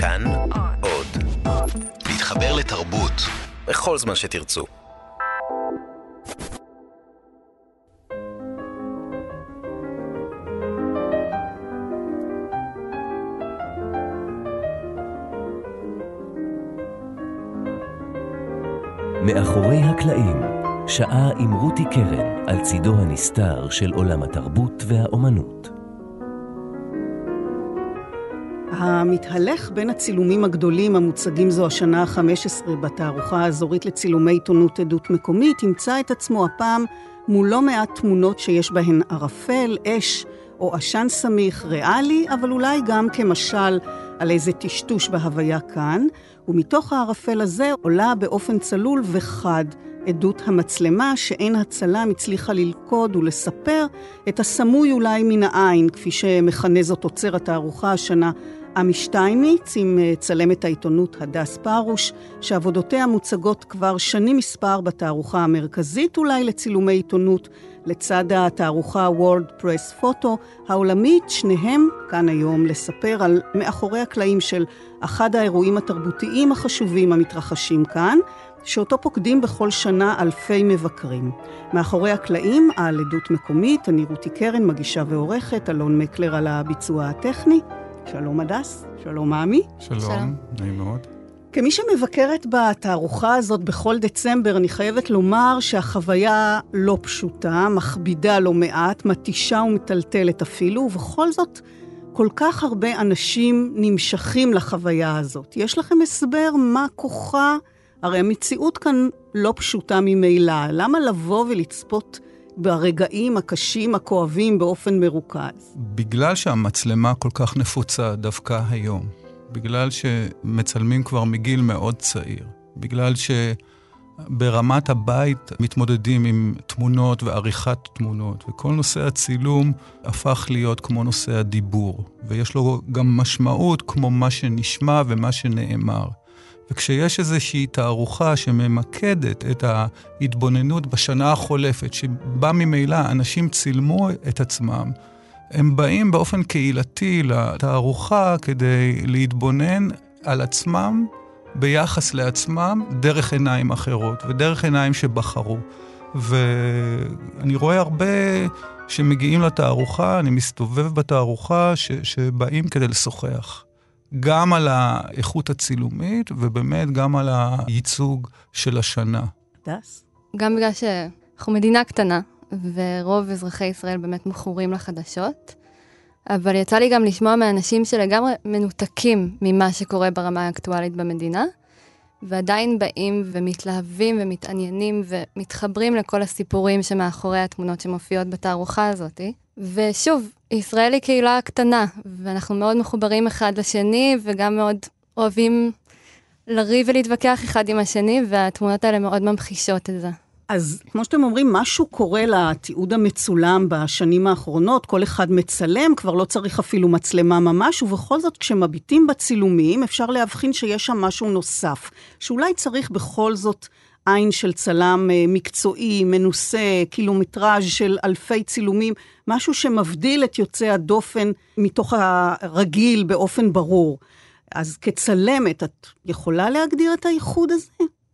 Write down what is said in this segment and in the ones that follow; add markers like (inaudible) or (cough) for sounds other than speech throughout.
כאן עוד. להתחבר לתרבות בכל זמן שתרצו. מאחורי הקלעים, שעה עם רותי קרן על צידו הנסתר של עולם התרבות והאומנות. המתהלך בין הצילומים הגדולים המוצגים זו השנה ה-15 בתערוכה האזורית לצילומי עיתונות עדות מקומית, ימצא את עצמו הפעם מול לא מעט תמונות שיש בהן ערפל, אש או עשן סמיך ריאלי, אבל אולי גם כמשל על איזה טשטוש בהוויה כאן, ומתוך הערפל הזה עולה באופן צלול וחד עדות המצלמה שאין הצלם הצליחה ללכוד ולספר את הסמוי אולי מן העין, כפי שמכנה זאת עוצר התערוכה השנה עמי שטייניץ עם אה, צלמת העיתונות הדס פרוש, שעבודותיה מוצגות כבר שנים מספר בתערוכה המרכזית אולי לצילומי עיתונות, לצד התערוכה World Press Photo העולמית, שניהם כאן היום לספר על מאחורי הקלעים של אחד האירועים התרבותיים החשובים המתרחשים כאן, שאותו פוקדים בכל שנה אלפי מבקרים. מאחורי הקלעים, על עדות מקומית, אני רותי קרן, מגישה ועורכת, אלון מקלר על הביצוע הטכני. שלום הדס, שלום עמי. שלום, שלום, נעים מאוד. כמי שמבקרת בתערוכה הזאת בכל דצמבר, אני חייבת לומר שהחוויה לא פשוטה, מכבידה לא מעט, מתישה ומטלטלת אפילו, ובכל זאת, כל כך הרבה אנשים נמשכים לחוויה הזאת. יש לכם הסבר מה כוחה? הרי המציאות כאן לא פשוטה ממילא. למה לבוא ולצפות ברגעים הקשים, הכואבים, באופן מרוכז? בגלל שהמצלמה כל כך נפוצה דווקא היום, בגלל שמצלמים כבר מגיל מאוד צעיר, בגלל שברמת הבית מתמודדים עם תמונות ועריכת תמונות, וכל נושא הצילום הפך להיות כמו נושא הדיבור, ויש לו גם משמעות כמו מה שנשמע ומה שנאמר. וכשיש איזושהי תערוכה שממקדת את ההתבוננות בשנה החולפת, שבה ממילא אנשים צילמו את עצמם, הם באים באופן קהילתי לתערוכה כדי להתבונן על עצמם ביחס לעצמם דרך עיניים אחרות ודרך עיניים שבחרו. ואני רואה הרבה שמגיעים לתערוכה, אני מסתובב בתערוכה, ש... שבאים כדי לשוחח. גם על האיכות הצילומית, ובאמת גם על הייצוג של השנה. דס? גם בגלל שאנחנו מדינה קטנה, ורוב אזרחי ישראל באמת מכורים לחדשות, אבל יצא לי גם לשמוע מאנשים שלגמרי מנותקים ממה שקורה ברמה האקטואלית במדינה, ועדיין באים ומתלהבים ומתעניינים ומתחברים לכל הסיפורים שמאחורי התמונות שמופיעות בתערוכה הזאת. ושוב, ישראל היא קהילה קטנה, ואנחנו מאוד מחוברים אחד לשני, וגם מאוד אוהבים לריב ולהתווכח אחד עם השני, והתמונות האלה מאוד ממחישות את זה. אז כמו שאתם אומרים, משהו קורה לתיעוד המצולם בשנים האחרונות, כל אחד מצלם, כבר לא צריך אפילו מצלמה ממש, ובכל זאת כשמביטים בצילומים אפשר להבחין שיש שם משהו נוסף, שאולי צריך בכל זאת עין של צלם אה, מקצועי, מנוסה, קילומטראז' של אלפי צילומים, משהו שמבדיל את יוצאי הדופן מתוך הרגיל באופן ברור. אז כצלמת, את יכולה להגדיר את הייחוד הזה?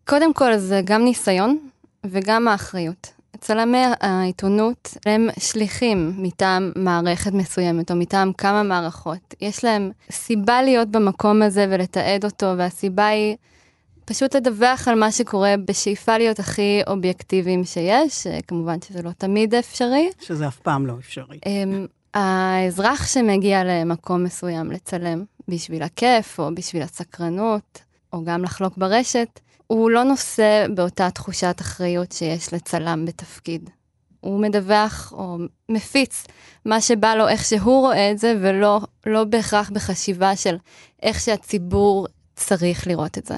קודם כל, זה גם ניסיון וגם האחריות. צלמי העיתונות הם שליחים מטעם מערכת מסוימת או מטעם כמה מערכות. יש להם סיבה להיות במקום הזה ולתעד אותו, והסיבה היא פשוט לדווח על מה שקורה בשאיפה להיות הכי אובייקטיביים שיש, כמובן שזה לא תמיד אפשרי. שזה אף פעם לא אפשרי. אמ, האזרח שמגיע למקום מסוים לצלם בשביל הכיף, או בשביל הסקרנות, או גם לחלוק ברשת, הוא לא נושא באותה תחושת אחריות שיש לצלם בתפקיד. הוא מדווח או מפיץ מה שבא לו, איך שהוא רואה את זה, ולא לא בהכרח בחשיבה של איך שהציבור צריך לראות את זה.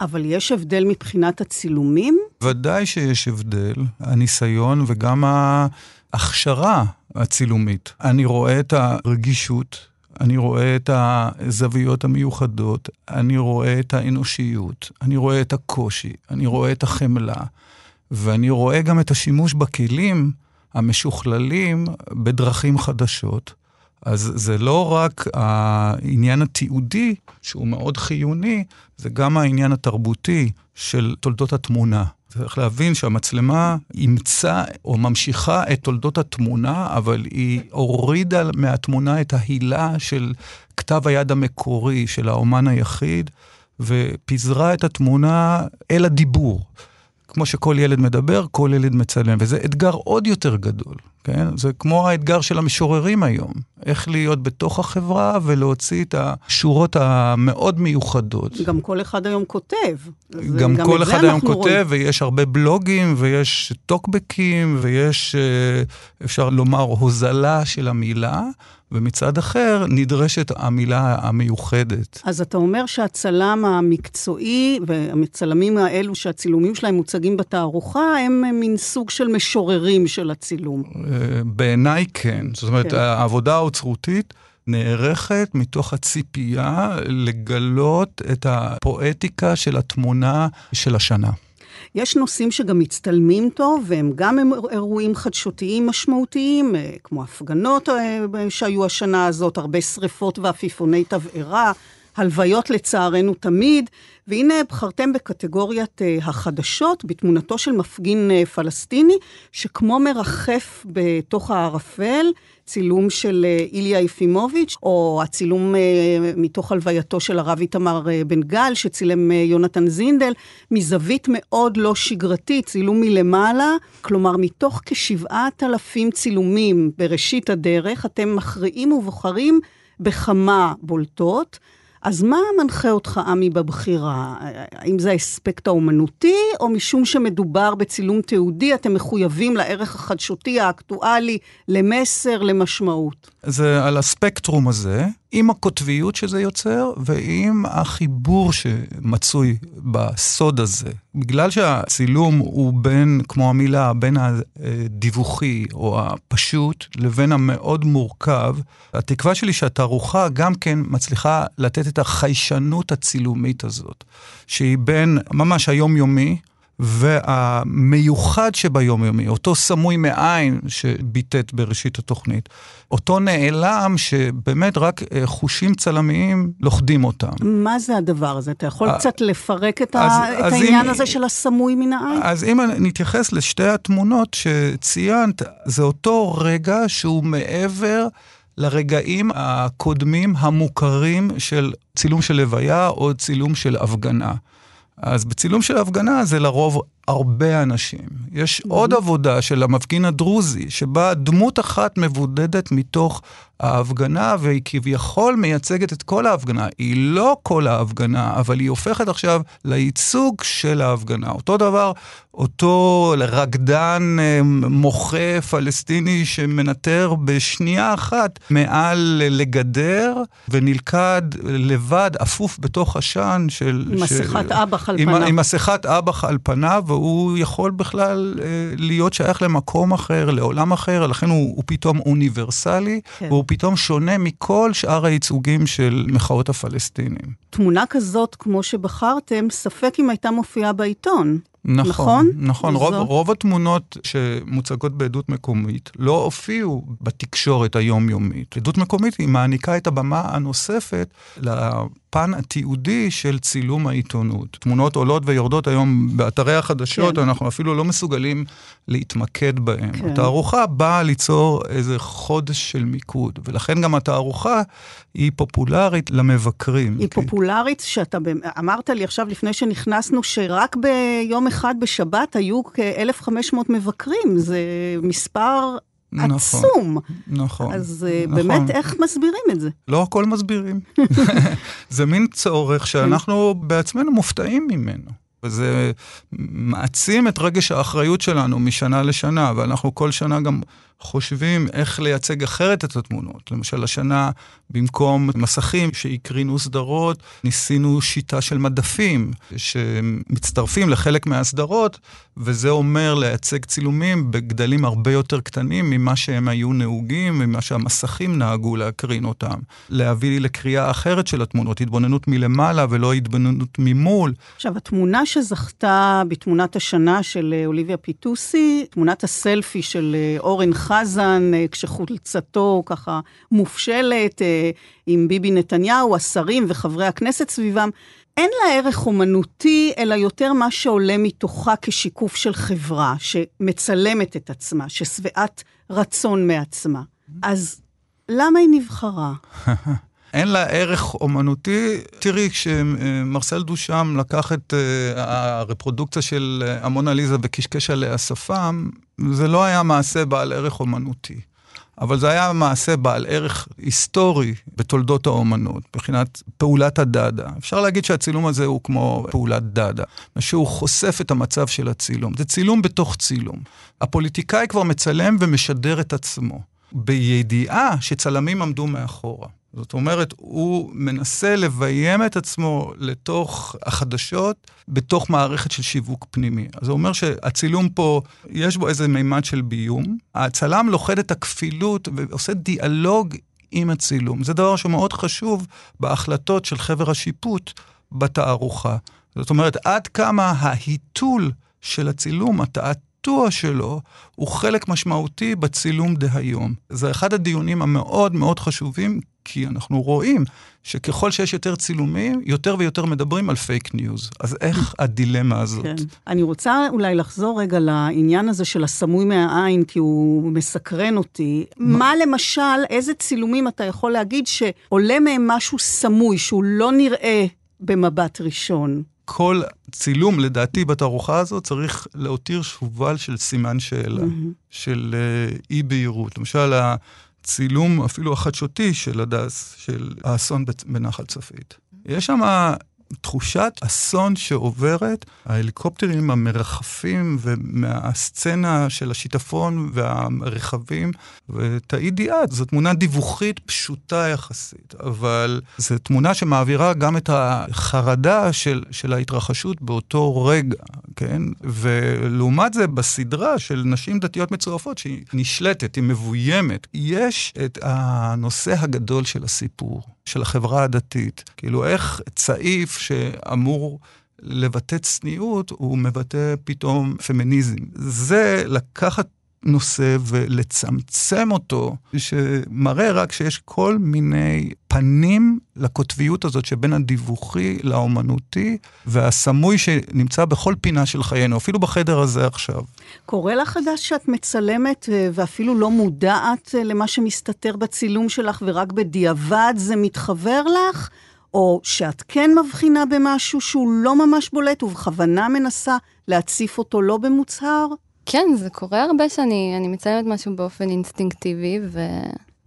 אבל יש הבדל מבחינת הצילומים? ודאי שיש הבדל, הניסיון וגם ההכשרה הצילומית. אני רואה את הרגישות, אני רואה את הזוויות המיוחדות, אני רואה את האנושיות, אני רואה את הקושי, אני רואה את החמלה, ואני רואה גם את השימוש בכלים המשוכללים בדרכים חדשות. אז זה לא רק העניין התיעודי, שהוא מאוד חיוני, זה גם העניין התרבותי של תולדות התמונה. צריך להבין שהמצלמה אימצה או ממשיכה את תולדות התמונה, אבל היא הורידה מהתמונה את ההילה של כתב היד המקורי של האומן היחיד, ופיזרה את התמונה אל הדיבור. כמו שכל ילד מדבר, כל ילד מצלם, וזה אתגר עוד יותר גדול, כן? זה כמו האתגר של המשוררים היום, איך להיות בתוך החברה ולהוציא את השורות המאוד מיוחדות. גם כל אחד היום כותב. גם, גם כל אחד היום כותב, רואים. ויש הרבה בלוגים, ויש טוקבקים, ויש, אה, אפשר לומר, הוזלה של המילה. ומצד אחר נדרשת המילה המיוחדת. אז אתה אומר שהצלם המקצועי והמצלמים האלו שהצילומים שלהם מוצגים בתערוכה, הם מין סוג של משוררים של הצילום. בעיניי כן. זאת אומרת, כן. העבודה האוצרותית... נערכת מתוך הציפייה לגלות את הפואטיקה של התמונה של השנה. יש נושאים שגם מצטלמים טוב, והם גם אירועים חדשותיים משמעותיים, אה, כמו הפגנות אה, שהיו השנה הזאת, הרבה שריפות ועפיפוני תבערה, הלוויות לצערנו תמיד, והנה בחרתם בקטגוריית uh, החדשות, בתמונתו של מפגין uh, פלסטיני, שכמו מרחף בתוך הערפל, צילום של uh, איליה יפימוביץ', או הצילום מתוך הלווייתו של הרב איתמר בן גל, שצילם יונתן זינדל, מזווית מאוד לא שגרתית, צילום מלמעלה, כלומר, מתוך כשבעת אלפים צילומים בראשית הדרך, אתם מכריעים ובוחרים בכמה בולטות. אז מה מנחה אותך, עמי, בבחירה? האם זה האספקט האומנותי, או משום שמדובר בצילום תיעודי, אתם מחויבים לערך החדשותי, האקטואלי, למסר, למשמעות? זה על הספקטרום הזה, עם הקוטביות שזה יוצר, ועם החיבור שמצוי בסוד הזה. בגלל שהצילום הוא בין, כמו המילה, בין הדיווחי או הפשוט לבין המאוד מורכב, התקווה שלי שהתערוכה גם כן מצליחה לתת את החיישנות הצילומית הזאת, שהיא בין ממש היומיומי, והמיוחד שביומיומי, אותו סמוי מעין שביטט בראשית התוכנית, אותו נעלם שבאמת רק אה, חושים צלמיים לוכדים אותם. מה זה הדבר הזה? אתה יכול קצת לפרק את, אז, ה... אז את העניין אם, הזה של הסמוי מן העין? אז אם נתייחס לשתי התמונות שציינת, זה אותו רגע שהוא מעבר... לרגעים הקודמים המוכרים של צילום של לוויה או צילום של הפגנה. אז בצילום של הפגנה זה לרוב הרבה אנשים. יש mm-hmm. עוד עבודה של המפגין הדרוזי, שבה דמות אחת מבודדת מתוך ההפגנה, והיא כביכול מייצגת את כל ההפגנה. היא לא כל ההפגנה, אבל היא הופכת עכשיו לייצוג של ההפגנה. אותו דבר, אותו רקדן אה, מוחה פלסטיני שמנטר בשנייה אחת מעל לגדר, ונלכד לבד, אפוף בתוך עשן של... עם מסכת אב"ח על פניו. עם מסכת אב"ח על פניו, והוא יכול בכלל אה, להיות שייך למקום אחר, לעולם אחר, לכן הוא, הוא פתאום אוניברסלי, כן. והוא פתאום שונה מכל שאר הייצוגים של מחאות הפלסטינים. תמונה כזאת, כמו שבחרתם, ספק אם הייתה מופיעה בעיתון. נכון, נכון. נכון. רוב, רוב התמונות שמוצגות בעדות מקומית לא הופיעו בתקשורת היומיומית. עדות מקומית היא מעניקה את הבמה הנוספת לפן התיעודי של צילום העיתונות. תמונות עולות ויורדות היום באתרי החדשות, כן. אנחנו אפילו לא מסוגלים להתמקד בהן. כן. התערוכה באה ליצור איזה חודש של מיקוד, ולכן גם התערוכה היא פופולרית למבקרים. היא כי... פופולרית, שאתה אמרת לי עכשיו לפני שנכנסנו, שרק ביום אחד בשבת היו כ-1,500 מבקרים, זה מספר נכון, עצום. נכון. אז אה, נכון. באמת, איך מסבירים את זה? לא הכל מסבירים. (laughs) זה מין צורך שאנחנו בעצמנו מופתעים ממנו. וזה מעצים את רגש האחריות שלנו משנה לשנה, ואנחנו כל שנה גם חושבים איך לייצג אחרת את התמונות. למשל, השנה, במקום מסכים שהקרינו סדרות, ניסינו שיטה של מדפים שמצטרפים לחלק מהסדרות, וזה אומר לייצג צילומים בגדלים הרבה יותר קטנים ממה שהם היו נהוגים, ממה שהמסכים נהגו להקרין אותם. להביא לקריאה אחרת של התמונות, התבוננות מלמעלה ולא התבוננות ממול. עכשיו, התמונה שזכתה בתמונת השנה של אוליביה פיטוסי, תמונת הסלפי של אורן חזן, אה, כשחולצתו ככה מופשלת, אה, עם ביבי נתניהו, השרים וחברי הכנסת סביבם. אין לה ערך אומנותי, אלא יותר מה שעולה מתוכה כשיקוף של חברה שמצלמת את עצמה, ששבעת רצון מעצמה. אז למה היא נבחרה? (laughs) אין לה ערך אומנותי. תראי, כשמרסל דושם לקח את אה, הרפרודוקציה של אה, המונליזה וקשקש עליה שפם, זה לא היה מעשה בעל ערך אומנותי. אבל זה היה מעשה בעל ערך היסטורי בתולדות האומנות, מבחינת פעולת הדאדה. אפשר להגיד שהצילום הזה הוא כמו פעולת דאדה, שהוא חושף את המצב של הצילום. זה צילום בתוך צילום. הפוליטיקאי כבר מצלם ומשדר את עצמו, בידיעה שצלמים עמדו מאחורה. זאת אומרת, הוא מנסה לביים את עצמו לתוך החדשות, בתוך מערכת של שיווק פנימי. אז זה אומר שהצילום פה, יש בו איזה מימד של ביום. הצלם לוכד את הכפילות ועושה דיאלוג עם הצילום. זה דבר שמאוד חשוב בהחלטות של חבר השיפוט בתערוכה. זאת אומרת, עד כמה ההיתול של הצילום, התעתוע שלו, הוא חלק משמעותי בצילום דהיום. זה אחד הדיונים המאוד מאוד חשובים, כי אנחנו רואים שככל שיש יותר צילומים, יותר ויותר מדברים על פייק ניוז. אז איך (laughs) הדילמה הזאת? כן. אני רוצה אולי לחזור רגע לעניין הזה של הסמוי מהעין, כי הוא מסקרן אותי. מה, מה למשל, איזה צילומים אתה יכול להגיד שעולה מהם משהו סמוי, שהוא לא נראה במבט ראשון? כל צילום, לדעתי, בתערוכה הזאת צריך להותיר שובל של סימן שאלה, mm-hmm. של uh, אי-בהירות. למשל, הצילום, אפילו החדשותי של הדס, של האסון בנחל צפית. יש שם תחושת אסון שעוברת, ההליקופטרים המרחפים ומהסצנה של השיטפון והרכבים, ותעידי את, זו תמונה דיווחית פשוטה יחסית, אבל זו תמונה שמעבירה גם את החרדה של, של ההתרחשות באותו רגע, כן? ולעומת זה, בסדרה של נשים דתיות מצורפות, שהיא נשלטת, היא מבוימת, יש את הנושא הגדול של הסיפור. של החברה הדתית. כאילו, איך צעיף שאמור לבטא צניעות, הוא מבטא פתאום פמיניזם. זה לקחת נושא ולצמצם אותו, שמראה רק שיש כל מיני פנים לקוטביות הזאת שבין הדיווחי לאומנותי, והסמוי שנמצא בכל פינה של חיינו, אפילו בחדר הזה עכשיו. קורה לך חדש שאת מצלמת אה, ואפילו לא מודעת אה, למה שמסתתר בצילום שלך, ורק בדיעבד זה מתחבר לך? או שאת כן מבחינה במשהו שהוא לא ממש בולט ובכוונה מנסה להציף אותו לא במוצהר? כן, זה קורה הרבה שאני מציינת משהו באופן אינסטינקטיבי,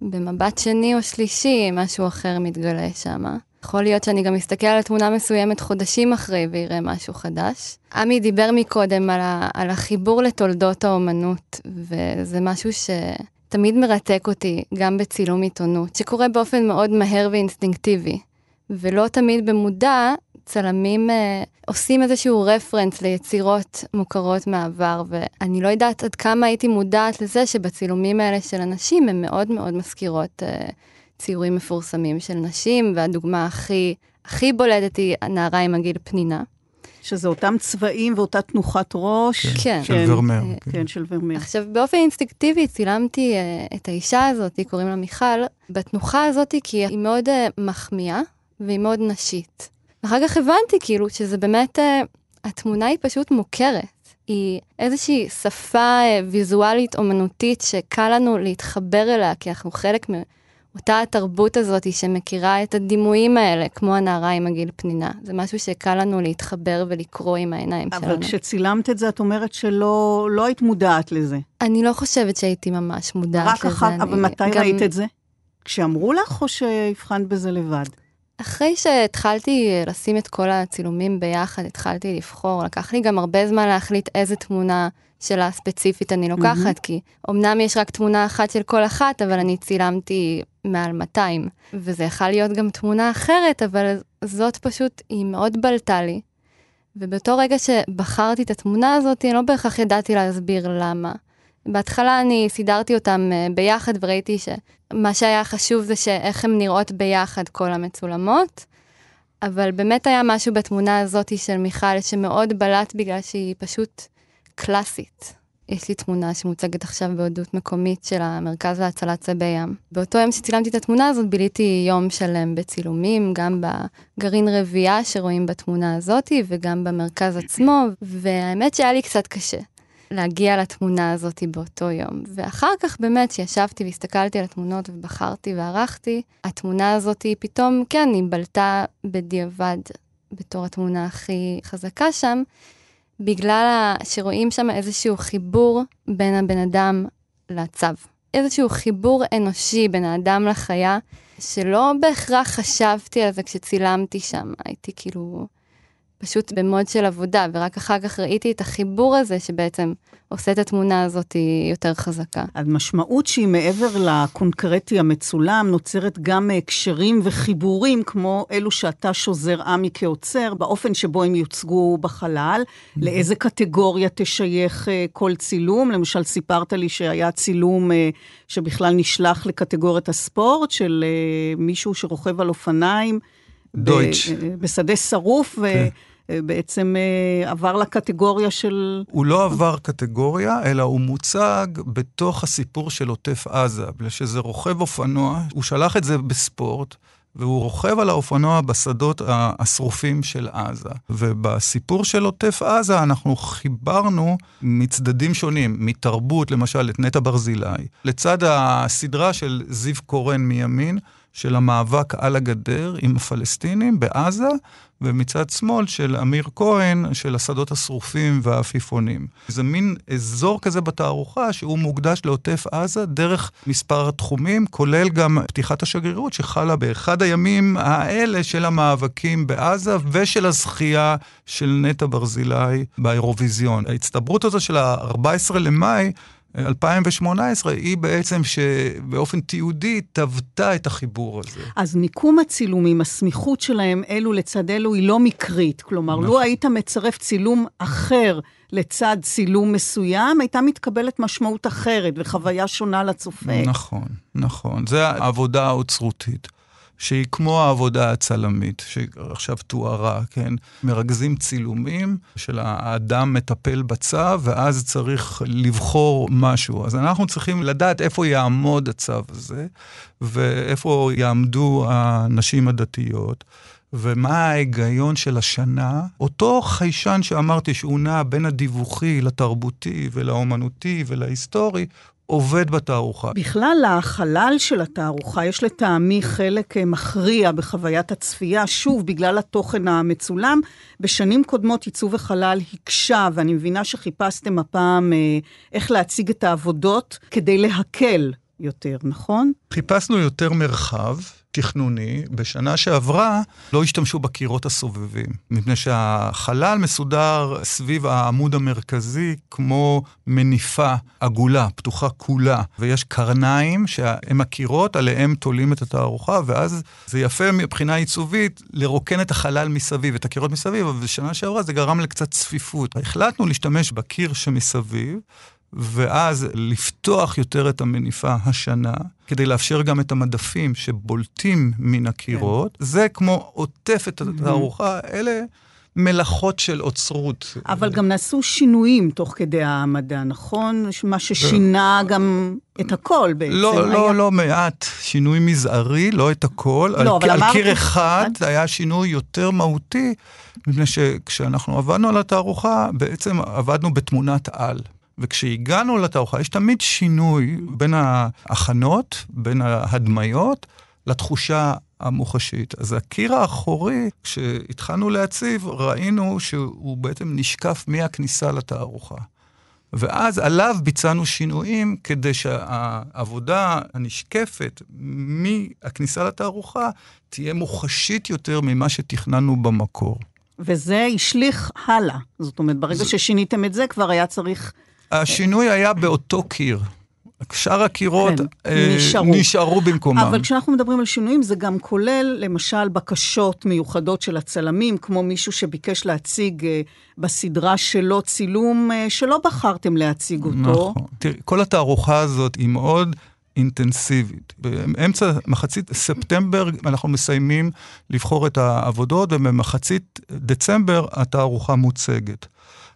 ובמבט שני או שלישי משהו אחר מתגלה שם. יכול להיות שאני גם אסתכל על תמונה מסוימת חודשים אחרי ואראה משהו חדש. עמי דיבר מקודם על, ה, על החיבור לתולדות האומנות, וזה משהו שתמיד מרתק אותי, גם בצילום עיתונות, שקורה באופן מאוד מהר ואינסטינקטיבי. ולא תמיד במודע, צלמים אה, עושים איזשהו רפרנס ליצירות מוכרות מהעבר, ואני לא יודעת עד כמה הייתי מודעת לזה שבצילומים האלה של אנשים הן מאוד מאוד מזכירות אה, ציורים מפורסמים של נשים, והדוגמה הכי, הכי בולטת היא הנערה עם הגיל פנינה. שזה אותם צבעים ואותה תנוחת ראש. כן. כן. של ורמר. אה, כן, כן, של ורמר. עכשיו, באופן אינסטינקטיבי צילמתי uh, את האישה הזאת, קוראים לה מיכל, בתנוחה הזאת, כי היא מאוד uh, מחמיאה והיא מאוד נשית. ואחר כך הבנתי כאילו שזה באמת, uh, התמונה היא פשוט מוכרת. היא איזושהי שפה uh, ויזואלית אומנותית שקל לנו להתחבר אליה, כי אנחנו חלק מאותה התרבות הזאת שמכירה את הדימויים האלה, כמו הנערה עם הגיל פנינה. זה משהו שקל לנו להתחבר ולקרוא עם העיניים אבל שלנו. אבל כשצילמת את זה, את אומרת שלא לא היית מודעת לזה. אני לא חושבת שהייתי ממש מודעת רק לזה. רק אחר, אבל מתי גם... ראית את זה? כשאמרו לך או שהבחנת בזה לבד? אחרי שהתחלתי לשים את כל הצילומים ביחד, התחלתי לבחור, לקח לי גם הרבה זמן להחליט איזה תמונה שלה ספציפית אני לוקחת, mm-hmm. כי אמנם יש רק תמונה אחת של כל אחת, אבל אני צילמתי מעל 200, וזה יכול להיות גם תמונה אחרת, אבל זאת פשוט, היא מאוד בלטה לי. ובאותו רגע שבחרתי את התמונה הזאת, אני לא בהכרח ידעתי להסביר למה. בהתחלה אני סידרתי אותם אה, ביחד וראיתי שמה שהיה חשוב זה שאיך הן נראות ביחד כל המצולמות, אבל באמת היה משהו בתמונה הזאת של מיכל שמאוד בלט בגלל שהיא פשוט קלאסית. יש לי תמונה שמוצגת עכשיו בעדות מקומית של המרכז להצלת צבי ים. באותו יום שצילמתי את התמונה הזאת ביליתי יום שלם בצילומים, גם בגרעין רבייה שרואים בתמונה הזאת וגם במרכז עצמו, והאמת שהיה לי קצת קשה. להגיע לתמונה הזאת באותו יום. ואחר כך באמת, כשישבתי והסתכלתי על התמונות ובחרתי וערכתי, התמונה הזאת פתאום, כן, היא בלטה בדיעבד בתור התמונה הכי חזקה שם, בגלל שרואים שם איזשהו חיבור בין הבן אדם לצו. איזשהו חיבור אנושי בין האדם לחיה, שלא בהכרח חשבתי על זה כשצילמתי שם. הייתי כאילו פשוט במוד של עבודה, ורק אחר כך ראיתי את החיבור הזה שבעצם עושה את התמונה הזאת יותר חזקה. המשמעות שהיא מעבר לקונקרטי המצולם, נוצרת גם הקשרים וחיבורים כמו אלו שאתה שוזר עמי כעוצר, באופן שבו הם יוצגו בחלל, לאיזה קטגוריה תשייך אה, כל צילום. למשל, סיפרת לי שהיה צילום אה, שבכלל נשלח לקטגוריית הספורט, של אה, מישהו שרוכב על אופניים. דויטש. בשדה שרוף, כן. ובעצם אה, עבר לקטגוריה של... הוא לא עבר קטגוריה, אלא הוא מוצג בתוך הסיפור של עוטף עזה, בגלל שזה רוכב אופנוע, הוא שלח את זה בספורט. והוא רוכב על האופנוע בשדות השרופים של עזה. ובסיפור של עוטף עזה אנחנו חיברנו מצדדים שונים, מתרבות, למשל, את נטע ברזילי, לצד הסדרה של זיו קורן מימין, של המאבק על הגדר עם הפלסטינים בעזה, ומצד שמאל של אמיר כהן, של השדות השרופים והעפיפונים. זה מין אזור כזה בתערוכה שהוא מוקדש לעוטף עזה דרך מספר תחומים, כולל גם פתיחת השגרירות שחלה באחד הימים האלה של המאבקים בעזה ושל הזכייה של נטע ברזילי באירוויזיון. ההצטברות הזו של ה-14 למאי 2018, היא בעצם שבאופן תיעודי תבטא את החיבור הזה. אז מיקום הצילומים, הסמיכות שלהם אלו לצד אלו היא לא מקרית. כלומר, נכון. לו היית מצרף צילום אחר לצד צילום מסוים, הייתה מתקבלת משמעות אחרת וחוויה שונה לצופה. נכון, נכון. זה העבודה האוצרותית. שהיא כמו העבודה הצלמית, שעכשיו תוארה, כן? מרכזים צילומים של האדם מטפל בצו, ואז צריך לבחור משהו. אז אנחנו צריכים לדעת איפה יעמוד הצו הזה, ואיפה יעמדו הנשים הדתיות. ומה ההיגיון של השנה. אותו חיישן שאמרתי שהוא נע בין הדיווחי לתרבותי ולאומנותי ולהיסטורי, עובד בתערוכה. בכלל, החלל של התערוכה יש לטעמי חלק אה, מכריע בחוויית הצפייה, שוב, בגלל התוכן המצולם. בשנים קודמות עיצוב החלל הקשה, ואני מבינה שחיפשתם הפעם אה, איך להציג את העבודות כדי להקל יותר, נכון? חיפשנו יותר מרחב. תכנוני, בשנה שעברה לא השתמשו בקירות הסובבים, מפני שהחלל מסודר סביב העמוד המרכזי כמו מניפה עגולה, פתוחה כולה, ויש קרניים שהם הקירות, עליהם תולים את התערוכה, ואז זה יפה מבחינה עיצובית לרוקן את החלל מסביב, את הקירות מסביב, אבל בשנה שעברה זה גרם לקצת צפיפות. החלטנו להשתמש בקיר שמסביב. ואז לפתוח יותר את המניפה השנה, כדי לאפשר גם את המדפים שבולטים מן הקירות. כן. זה כמו עוטף את התערוכה, אלה מלאכות של אוצרות. אבל גם נעשו שינויים תוך כדי העמדה, נכון? מה ששינה גם את הכל בעצם. לא, היה... לא, לא מעט. שינוי מזערי, לא את הכל. לא, על, אבל על אמרת... קיר אחד את... היה שינוי יותר מהותי, מפני שכשאנחנו עבדנו על התערוכה, בעצם עבדנו בתמונת על. וכשהגענו לתערוכה, יש תמיד שינוי בין ההכנות, בין ההדמיות, לתחושה המוחשית. אז הקיר האחורי, כשהתחלנו להציב, ראינו שהוא בעצם נשקף מהכניסה לתערוכה. ואז עליו ביצענו שינויים כדי שהעבודה הנשקפת מהכניסה לתערוכה תהיה מוחשית יותר ממה שתכננו במקור. וזה השליך הלאה. זאת אומרת, ברגע זה... ששיניתם את זה, כבר היה צריך השינוי היה באותו קיר. שאר הקירות כן, אה, נשארו. נשארו במקומם. אבל כשאנחנו מדברים על שינויים, זה גם כולל, למשל, בקשות מיוחדות של הצלמים, כמו מישהו שביקש להציג אה, בסדרה שלו צילום אה, שלא בחרתם להציג אותו. נכון. תראי, כל התערוכה הזאת היא מאוד... אינטנסיבית. באמצע, מחצית ספטמבר אנחנו מסיימים לבחור את העבודות, ובמחצית דצמבר התערוכה מוצגת.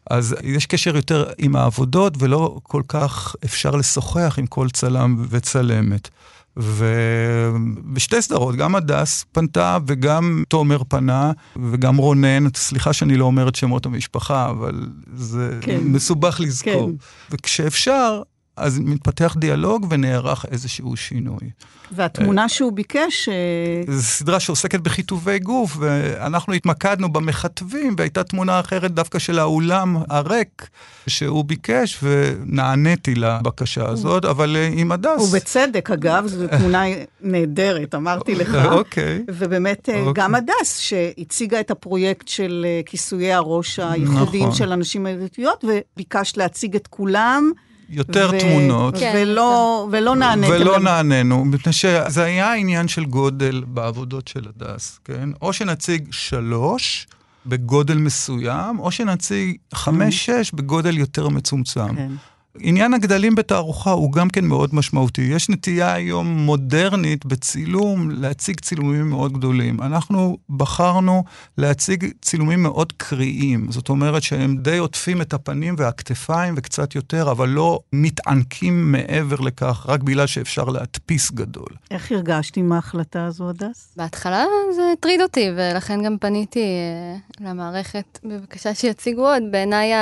אז יש קשר יותר עם העבודות, ולא כל כך אפשר לשוחח עם כל צלם וצלמת. ובשתי סדרות, גם הדס פנתה וגם תומר פנה וגם רונן, סליחה שאני לא אומר את שמות המשפחה, אבל זה כן. מסובך לזכור. כן. וכשאפשר, אז מתפתח דיאלוג ונערך איזשהו שינוי. והתמונה שהוא ביקש... אה, זו סדרה שעוסקת בכיתובי גוף, ואנחנו התמקדנו במכתבים, והייתה תמונה אחרת דווקא של האולם הריק שהוא ביקש, ונעניתי לבקשה הזאת, אבל אה, עם הדס... ובצדק, אגב, זו (laughs) תמונה נהדרת, אמרתי לך. אוקיי. ובאמת, אה, אוקיי. גם הדס, שהציגה את הפרויקט של כיסויי הראש הייחודיים נכון. של הנשים הדתיות, וביקשת להציג את כולם. יותר ו... תמונות. כן, ולא, כן. ולא נעניתם. ולא להם. נענינו, מפני שזה היה עניין של גודל בעבודות של הדס, כן? או שנציג שלוש בגודל מסוים, או שנציג חמש-שש mm. בגודל יותר מצומצם. כן. עניין הגדלים בתערוכה הוא גם כן מאוד משמעותי. יש נטייה היום מודרנית בצילום להציג צילומים מאוד גדולים. אנחנו בחרנו להציג צילומים מאוד קריאים. זאת אומרת שהם די עוטפים את הפנים והכתפיים וקצת יותר, אבל לא מתענקים מעבר לכך, רק בגלל שאפשר להדפיס גדול. איך הרגשת עם ההחלטה הזו, הדס? בהתחלה זה הטריד אותי, ולכן גם פניתי אה, למערכת בבקשה שיציגו עוד. בעיניי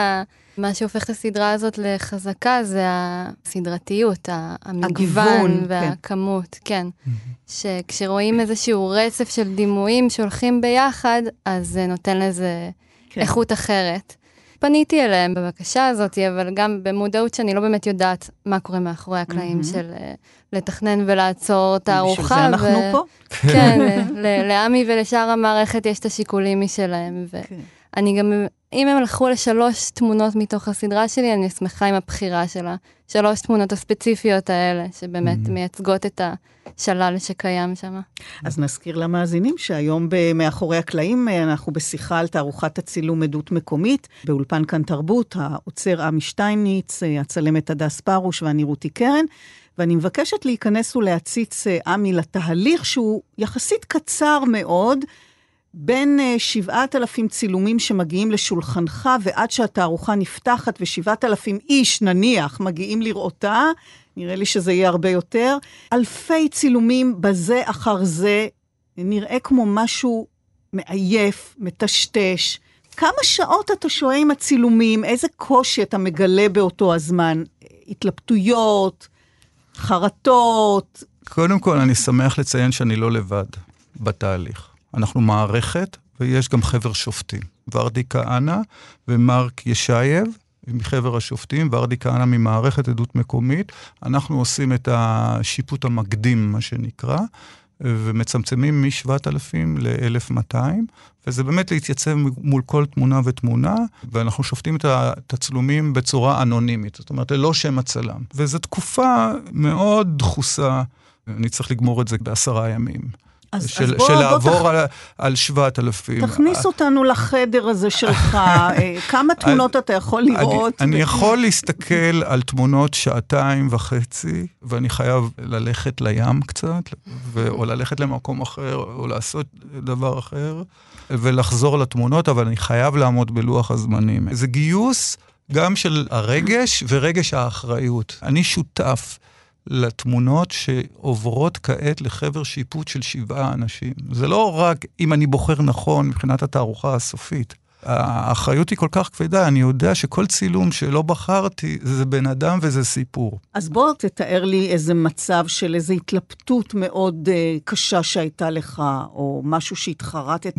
מה שהופך את הסדרה הזאת לחזקה זה הסדרתיות, המגוון כן. והכמות, כן. כן. שכשרואים איזשהו רצף של דימויים שהולכים ביחד, אז זה נותן לזה כן. איכות אחרת. פניתי אליהם בבקשה הזאת, אבל גם במודעות שאני לא באמת יודעת מה קורה מאחורי הקלעים mm-hmm. של uh, לתכנן ולעצור תערוכה. בשביל זה אנחנו ו... פה. כן, לעמי ולשאר המערכת יש את השיקולים משלהם. ו... כן. אני גם, אם הם הלכו לשלוש תמונות מתוך הסדרה שלי, אני שמחה עם הבחירה של השלוש תמונות הספציפיות האלה, שבאמת mm-hmm. מייצגות את השלל שקיים שם. אז נזכיר למאזינים שהיום מאחורי הקלעים אה, אנחנו בשיחה על תערוכת הצילום עדות מקומית, באולפן כאן תרבות, העוצר עמי שטייניץ, אה, הצלמת הדס פרוש ואני רותי קרן. ואני מבקשת להיכנס ולהציץ, אה, עמי, לתהליך שהוא יחסית קצר מאוד, בין 7,000 אה, צילומים שמגיעים לשולחנך ועד שהתערוכה נפתחת ו-7,000 איש, נניח, מגיעים לראותה, נראה לי שזה יהיה הרבה יותר, אלפי צילומים בזה אחר זה, נראה כמו משהו מעייף, מטשטש. כמה שעות אתה שוהה עם הצילומים? איזה קושי אתה מגלה באותו הזמן? התלבטויות, חרטות? קודם כל, אני שמח לציין שאני לא לבד בתהליך. אנחנו מערכת, ויש גם חבר שופטים. ורדי כהנא ומרק ישייב, מחבר השופטים, ורדי כהנא ממערכת עדות מקומית. אנחנו עושים את השיפוט המקדים, מה שנקרא, ומצמצמים מ-7,000 ל-1,200, וזה באמת להתייצב מול כל תמונה ותמונה, ואנחנו שופטים את התצלומים בצורה אנונימית, זאת אומרת, ללא שם הצלם. וזו תקופה מאוד דחוסה, אני צריך לגמור את זה בעשרה ימים. אז, של, אז בוא, של לעבור בוא על, על 7,000. תכניס אותנו לחדר הזה שלך, (laughs) אה, כמה תמונות אתה יכול לראות? אני, אני יכול להסתכל על תמונות שעתיים וחצי, ואני חייב ללכת לים קצת, ו, או ללכת למקום אחר, או לעשות דבר אחר, ולחזור לתמונות, אבל אני חייב לעמוד בלוח הזמנים. זה גיוס גם של הרגש ורגש האחריות. אני שותף. לתמונות שעוברות כעת לחבר שיפוט של שבעה אנשים. זה לא רק אם אני בוחר נכון מבחינת התערוכה הסופית. האחריות היא כל כך כבדה, אני יודע שכל צילום שלא בחרתי זה בן אדם וזה סיפור. אז בוא תתאר לי איזה מצב של איזו התלבטות מאוד uh, קשה שהייתה לך, או משהו שהתחרטת.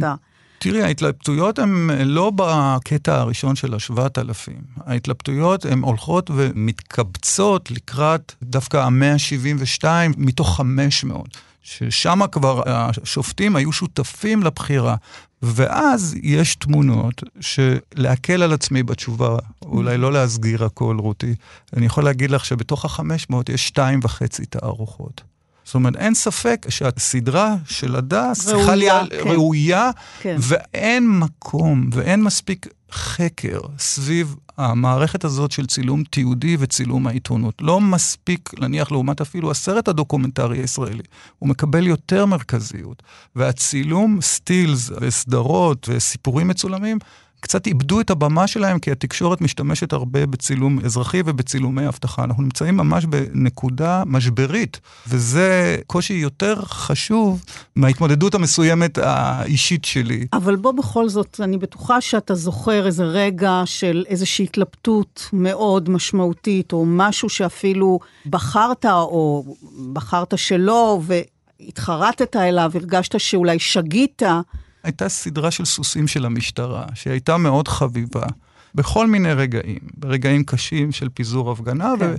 תראי, ההתלבטויות הן לא בקטע הראשון של השבעת אלפים. ההתלבטויות הן הולכות ומתקבצות לקראת דווקא המאה ה-72 מתוך 500. ששם כבר השופטים היו שותפים לבחירה. ואז יש תמונות שלהקל על עצמי בתשובה, אולי לא להסגיר הכל, רותי, אני יכול להגיד לך שבתוך החמש מאות יש שתיים וחצי תערוכות. זאת אומרת, אין ספק שהסדרה של הדס צריכה להיות כן. ראויה, כן. ואין מקום ואין מספיק חקר סביב המערכת הזאת של צילום תיעודי וצילום העיתונות. לא מספיק, נניח, לעומת אפילו הסרט הדוקומנטרי הישראלי. הוא מקבל יותר מרכזיות. והצילום סטילס וסדרות וסיפורים מצולמים קצת איבדו את הבמה שלהם, כי התקשורת משתמשת הרבה בצילום אזרחי ובצילומי אבטחה. אנחנו נמצאים ממש בנקודה משברית, וזה קושי יותר חשוב מההתמודדות המסוימת האישית שלי. אבל בוא בכל זאת, אני בטוחה שאתה זוכר איזה רגע של איזושהי התלבטות מאוד משמעותית, או משהו שאפילו בחרת, או בחרת שלא, והתחרטת אליו, הרגשת שאולי שגית. הייתה סדרה של סוסים של המשטרה, שהייתה מאוד חביבה, בכל מיני רגעים, ברגעים קשים של פיזור הפגנה, כן. ו...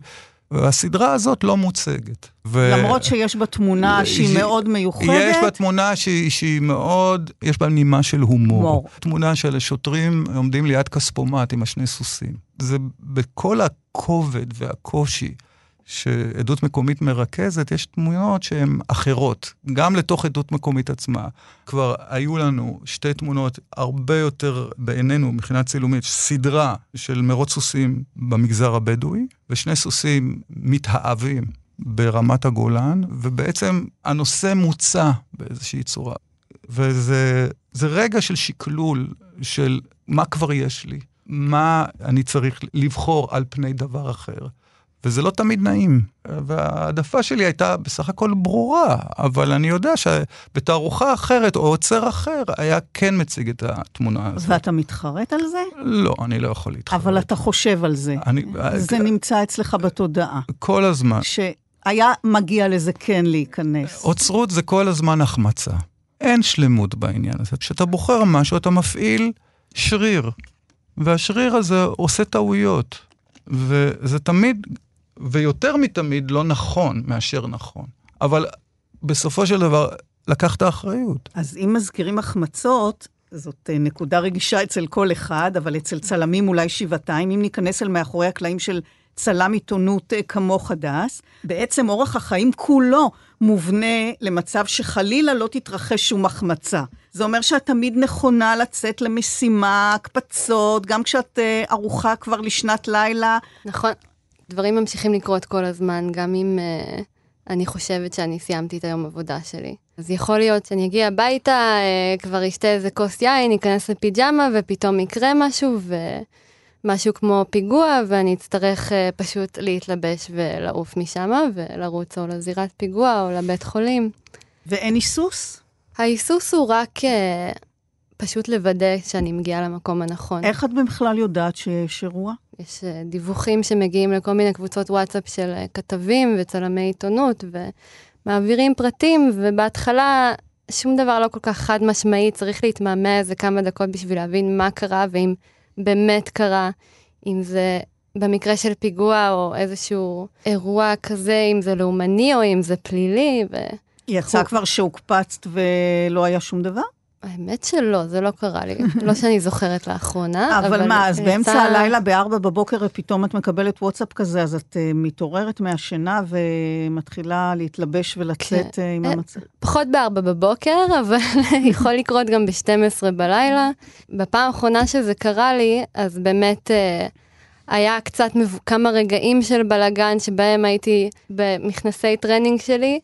והסדרה הזאת לא מוצגת. ו... למרות שיש בה תמונה שהיא ש... מאוד מיוחדת? יש בה תמונה שהיא, שהיא מאוד, יש בה נימה של הומור. מור. תמונה של שוטרים עומדים ליד כספומט עם השני סוסים. זה בכל הכובד והקושי. שעדות מקומית מרכזת, יש תמונות שהן אחרות, גם לתוך עדות מקומית עצמה. כבר היו לנו שתי תמונות הרבה יותר, בעינינו, מבחינת צילומית, סדרה של מרוץ סוסים במגזר הבדואי, ושני סוסים מתאהבים ברמת הגולן, ובעצם הנושא מוצע באיזושהי צורה. וזה רגע של שקלול, של מה כבר יש לי, מה אני צריך לבחור על פני דבר אחר. וזה לא תמיד נעים. וההעדפה שלי הייתה בסך הכל ברורה, אבל אני יודע שבתערוכה אחרת או עוצר אחר היה כן מציג את התמונה הזאת. ואתה מתחרט על זה? לא, אני לא יכול להתחרט. אבל אתה חושב על זה. אני... זה אני... נמצא אצלך בתודעה. כל הזמן. שהיה מגיע לזה כן להיכנס. אוצרות זה כל הזמן החמצה. אין שלמות בעניין הזה. כשאתה בוחר משהו, אתה מפעיל שריר, והשריר הזה עושה טעויות. וזה תמיד ויותר מתמיד לא נכון מאשר נכון. אבל בסופו של דבר, לקחת אחריות. אז אם מזכירים החמצות, זאת אה, נקודה רגישה אצל כל אחד, אבל אצל צלמים אולי שבעתיים. אם ניכנס אל מאחורי הקלעים של צלם עיתונות אה, כמוך הדס, בעצם אורח החיים כולו מובנה למצב שחלילה לא תתרחש שום החמצה. זה אומר שאת תמיד נכונה לצאת למשימה, הקפצות, גם כשאת uh, ערוכה כבר לשנת לילה. נכון. דברים ממשיכים לקרות כל הזמן, גם אם uh, אני חושבת שאני סיימתי את היום עבודה שלי. אז יכול להיות שאני אגיע הביתה, uh, כבר אשתה איזה כוס יין, אכנס לפיג'מה, ופתאום יקרה משהו, ומשהו כמו פיגוע, ואני אצטרך uh, פשוט להתלבש ולעוף משם, ולרוץ או לזירת פיגוע או לבית חולים. ואין היסוס? ההיסוס הוא רק... Uh, פשוט לוודא שאני מגיעה למקום הנכון. איך את בכלל יודעת שיש אירוע? יש אה, דיווחים שמגיעים לכל מיני קבוצות וואטסאפ של אה, כתבים וצלמי עיתונות, ומעבירים פרטים, ובהתחלה שום דבר לא כל כך חד משמעי, צריך להתמהמה איזה כמה דקות בשביל להבין מה קרה, ואם באמת קרה, אם זה במקרה של פיגוע או איזשהו אירוע כזה, אם זה לאומני או אם זה פלילי. ו... יצא כבר שהוקפצת ולא היה שום דבר? האמת שלא, זה לא קרה לי. (laughs) לא שאני זוכרת לאחרונה, אבל... אבל מה, אז. באמצע הלילה, ב-4 בבוקר, פתאום את מקבלת וואטסאפ כזה, אז את uh, מתעוררת מהשינה ומתחילה להתלבש ולצאת uh, עם המצב. פחות ב-4 בבוקר, (laughs) אבל יכול לקרות גם ב-12 בלילה. בפעם האחרונה שזה קרה לי, אז באמת... אה, היה קצת כמה רגעים של בלאגן שבהם הייתי במכנסי טרנינג שלי,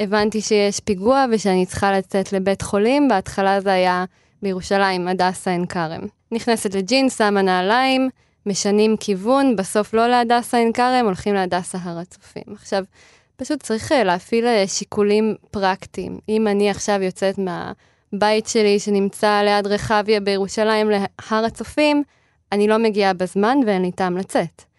הבנתי שיש פיגוע ושאני צריכה לצאת לבית חולים, בהתחלה זה היה בירושלים, הדסה עין כרם. נכנסת לג'ינס, שמה נעליים, משנים כיוון, בסוף לא להדסה עין כרם, הולכים להדסה הר הצופים. עכשיו, פשוט צריך אה, להפעיל אה, שיקולים פרקטיים. אם אני עכשיו יוצאת מהבית שלי שנמצא ליד רחביה בירושלים להר הצופים, אני לא מגיעה בזמן ואין לי טעם לצאת.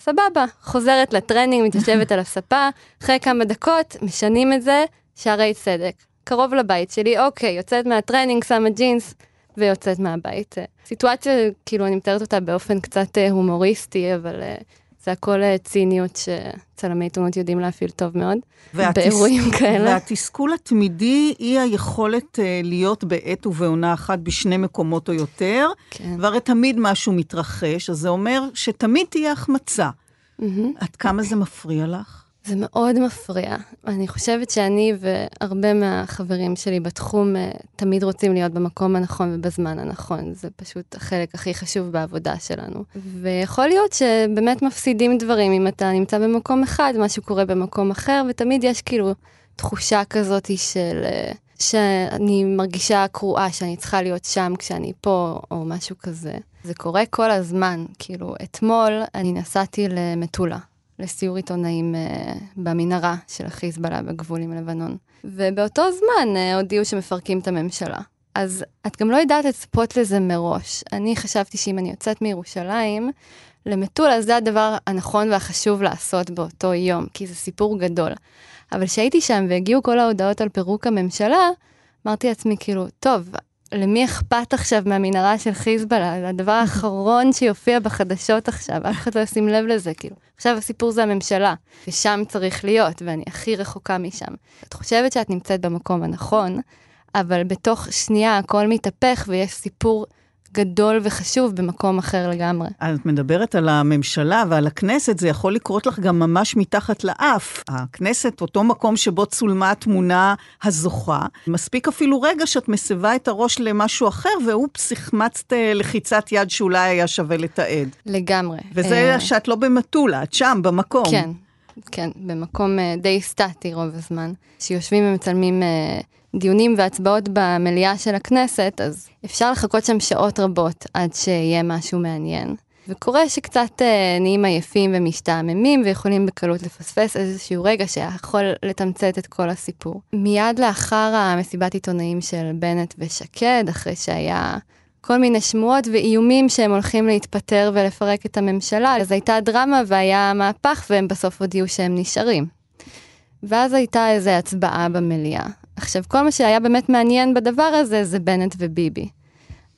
סבבה, חוזרת לטרנינג, מתיישבת על הספה, אחרי כמה דקות משנים את זה, שערי צדק. קרוב לבית שלי, אוקיי, יוצאת מהטרנינג, שמה ג'ינס ויוצאת מהבית. סיטואציה, כאילו, אני מתארת אותה באופן קצת אה, הומוריסטי, אבל אה, זה הכל אה, ציניות שצלמי עיתונות יודעים להפעיל טוב מאוד, והתס... באירועים כאלה. והתסכול התמידי היא היכולת uh, להיות בעת ובעונה אחת בשני מקומות או יותר, כן. והרי תמיד משהו מתרחש, אז זה אומר שתמיד תהיה החמצה. Mm-hmm. עד כמה זה מפריע לך? זה מאוד מפריע. אני חושבת שאני והרבה מהחברים שלי בתחום uh, תמיד רוצים להיות במקום הנכון ובזמן הנכון. זה פשוט החלק הכי חשוב בעבודה שלנו. ויכול להיות שבאמת מפסידים דברים אם אתה נמצא במקום אחד, משהו קורה במקום אחר, ותמיד יש כאילו תחושה כזאת של... Uh, שאני מרגישה קרועה, שאני צריכה להיות שם כשאני פה, או משהו כזה. זה קורה כל הזמן. כאילו, אתמול אני נסעתי למטולה, לסיור עיתונאים uh, במנהרה של החיזבאללה בגבול עם לבנון. ובאותו זמן הודיעו שמפרקים את הממשלה. אז את גם לא יודעת לצפות לזה מראש. אני חשבתי שאם אני יוצאת מירושלים, למטולה זה הדבר הנכון והחשוב לעשות באותו יום, כי זה סיפור גדול. אבל כשהייתי שם והגיעו כל ההודעות על פירוק הממשלה, אמרתי לעצמי כאילו, טוב, למי אכפת עכשיו מהמנהרה של חיזבאללה? זה הדבר האחרון שיופיע בחדשות עכשיו, אף אחד לא ישים לב לזה, כאילו. עכשיו הסיפור זה הממשלה, ושם צריך להיות, ואני הכי רחוקה משם. את חושבת שאת נמצאת במקום הנכון, אבל בתוך שנייה הכל מתהפך ויש סיפור גדול וחשוב במקום אחר לגמרי. את מדברת על הממשלה ועל הכנסת, זה יכול לקרות לך גם ממש מתחת לאף. הכנסת, אותו מקום שבו צולמה התמונה הזוכה, מספיק אפילו רגע שאת מסבה את הראש למשהו אחר, ואופס, החמצת אה, לחיצת יד שאולי היה שווה לתעד. לגמרי. וזה uh... שאת לא במטולה, את שם, במקום. כן, כן, במקום uh, די סטטי רוב הזמן, שיושבים ומצלמים... דיונים והצבעות במליאה של הכנסת, אז אפשר לחכות שם שעות רבות עד שיהיה משהו מעניין. וקורה שקצת אה, נהיים עייפים ומשתעממים ויכולים בקלות לפספס איזשהו רגע שיכול לתמצת את כל הסיפור. מיד לאחר המסיבת עיתונאים של בנט ושקד, אחרי שהיה כל מיני שמועות ואיומים שהם הולכים להתפטר ולפרק את הממשלה, אז הייתה דרמה והיה מהפך והם בסוף הודיעו שהם נשארים. ואז הייתה איזו הצבעה במליאה. עכשיו, כל מה שהיה באמת מעניין בדבר הזה זה בנט וביבי.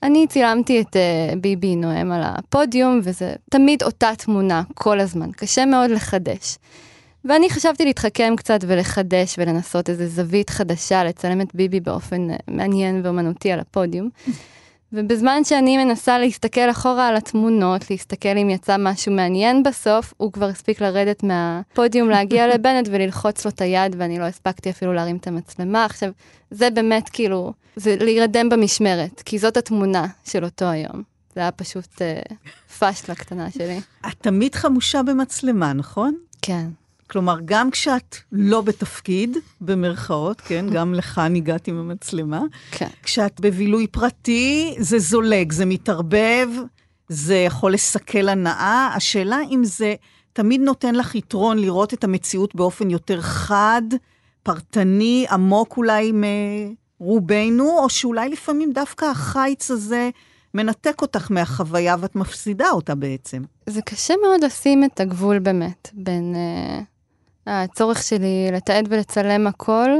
אני צילמתי את uh, ביבי נואם על הפודיום, וזה תמיד אותה תמונה, כל הזמן. קשה מאוד לחדש. ואני חשבתי להתחכם קצת ולחדש ולנסות איזה זווית חדשה, לצלם את ביבי באופן uh, מעניין ואומנותי על הפודיום. ובזמן שאני מנסה להסתכל אחורה על התמונות, להסתכל אם יצא משהו מעניין בסוף, הוא כבר הספיק לרדת מהפודיום, (laughs) להגיע לבנט וללחוץ לו את היד, ואני לא הספקתי אפילו להרים את המצלמה. עכשיו, זה באמת כאילו, זה להירדם במשמרת, כי זאת התמונה של אותו היום. זה היה פשוט אה, פאשלה קטנה שלי. את תמיד חמושה במצלמה, נכון? כן. כלומר, גם כשאת לא בתפקיד, במרכאות, כן, (laughs) גם לכאן הגעת עם המצלמה, כן. כשאת בבילוי פרטי, זה זולג, זה מתערבב, זה יכול לסכל הנאה. השאלה אם זה תמיד נותן לך יתרון לראות את המציאות באופן יותר חד, פרטני, עמוק אולי מרובנו, או שאולי לפעמים דווקא החיץ הזה מנתק אותך מהחוויה ואת מפסידה אותה בעצם. זה קשה מאוד לשים את הגבול באמת בין... Uh... הצורך שלי לתעד ולצלם הכל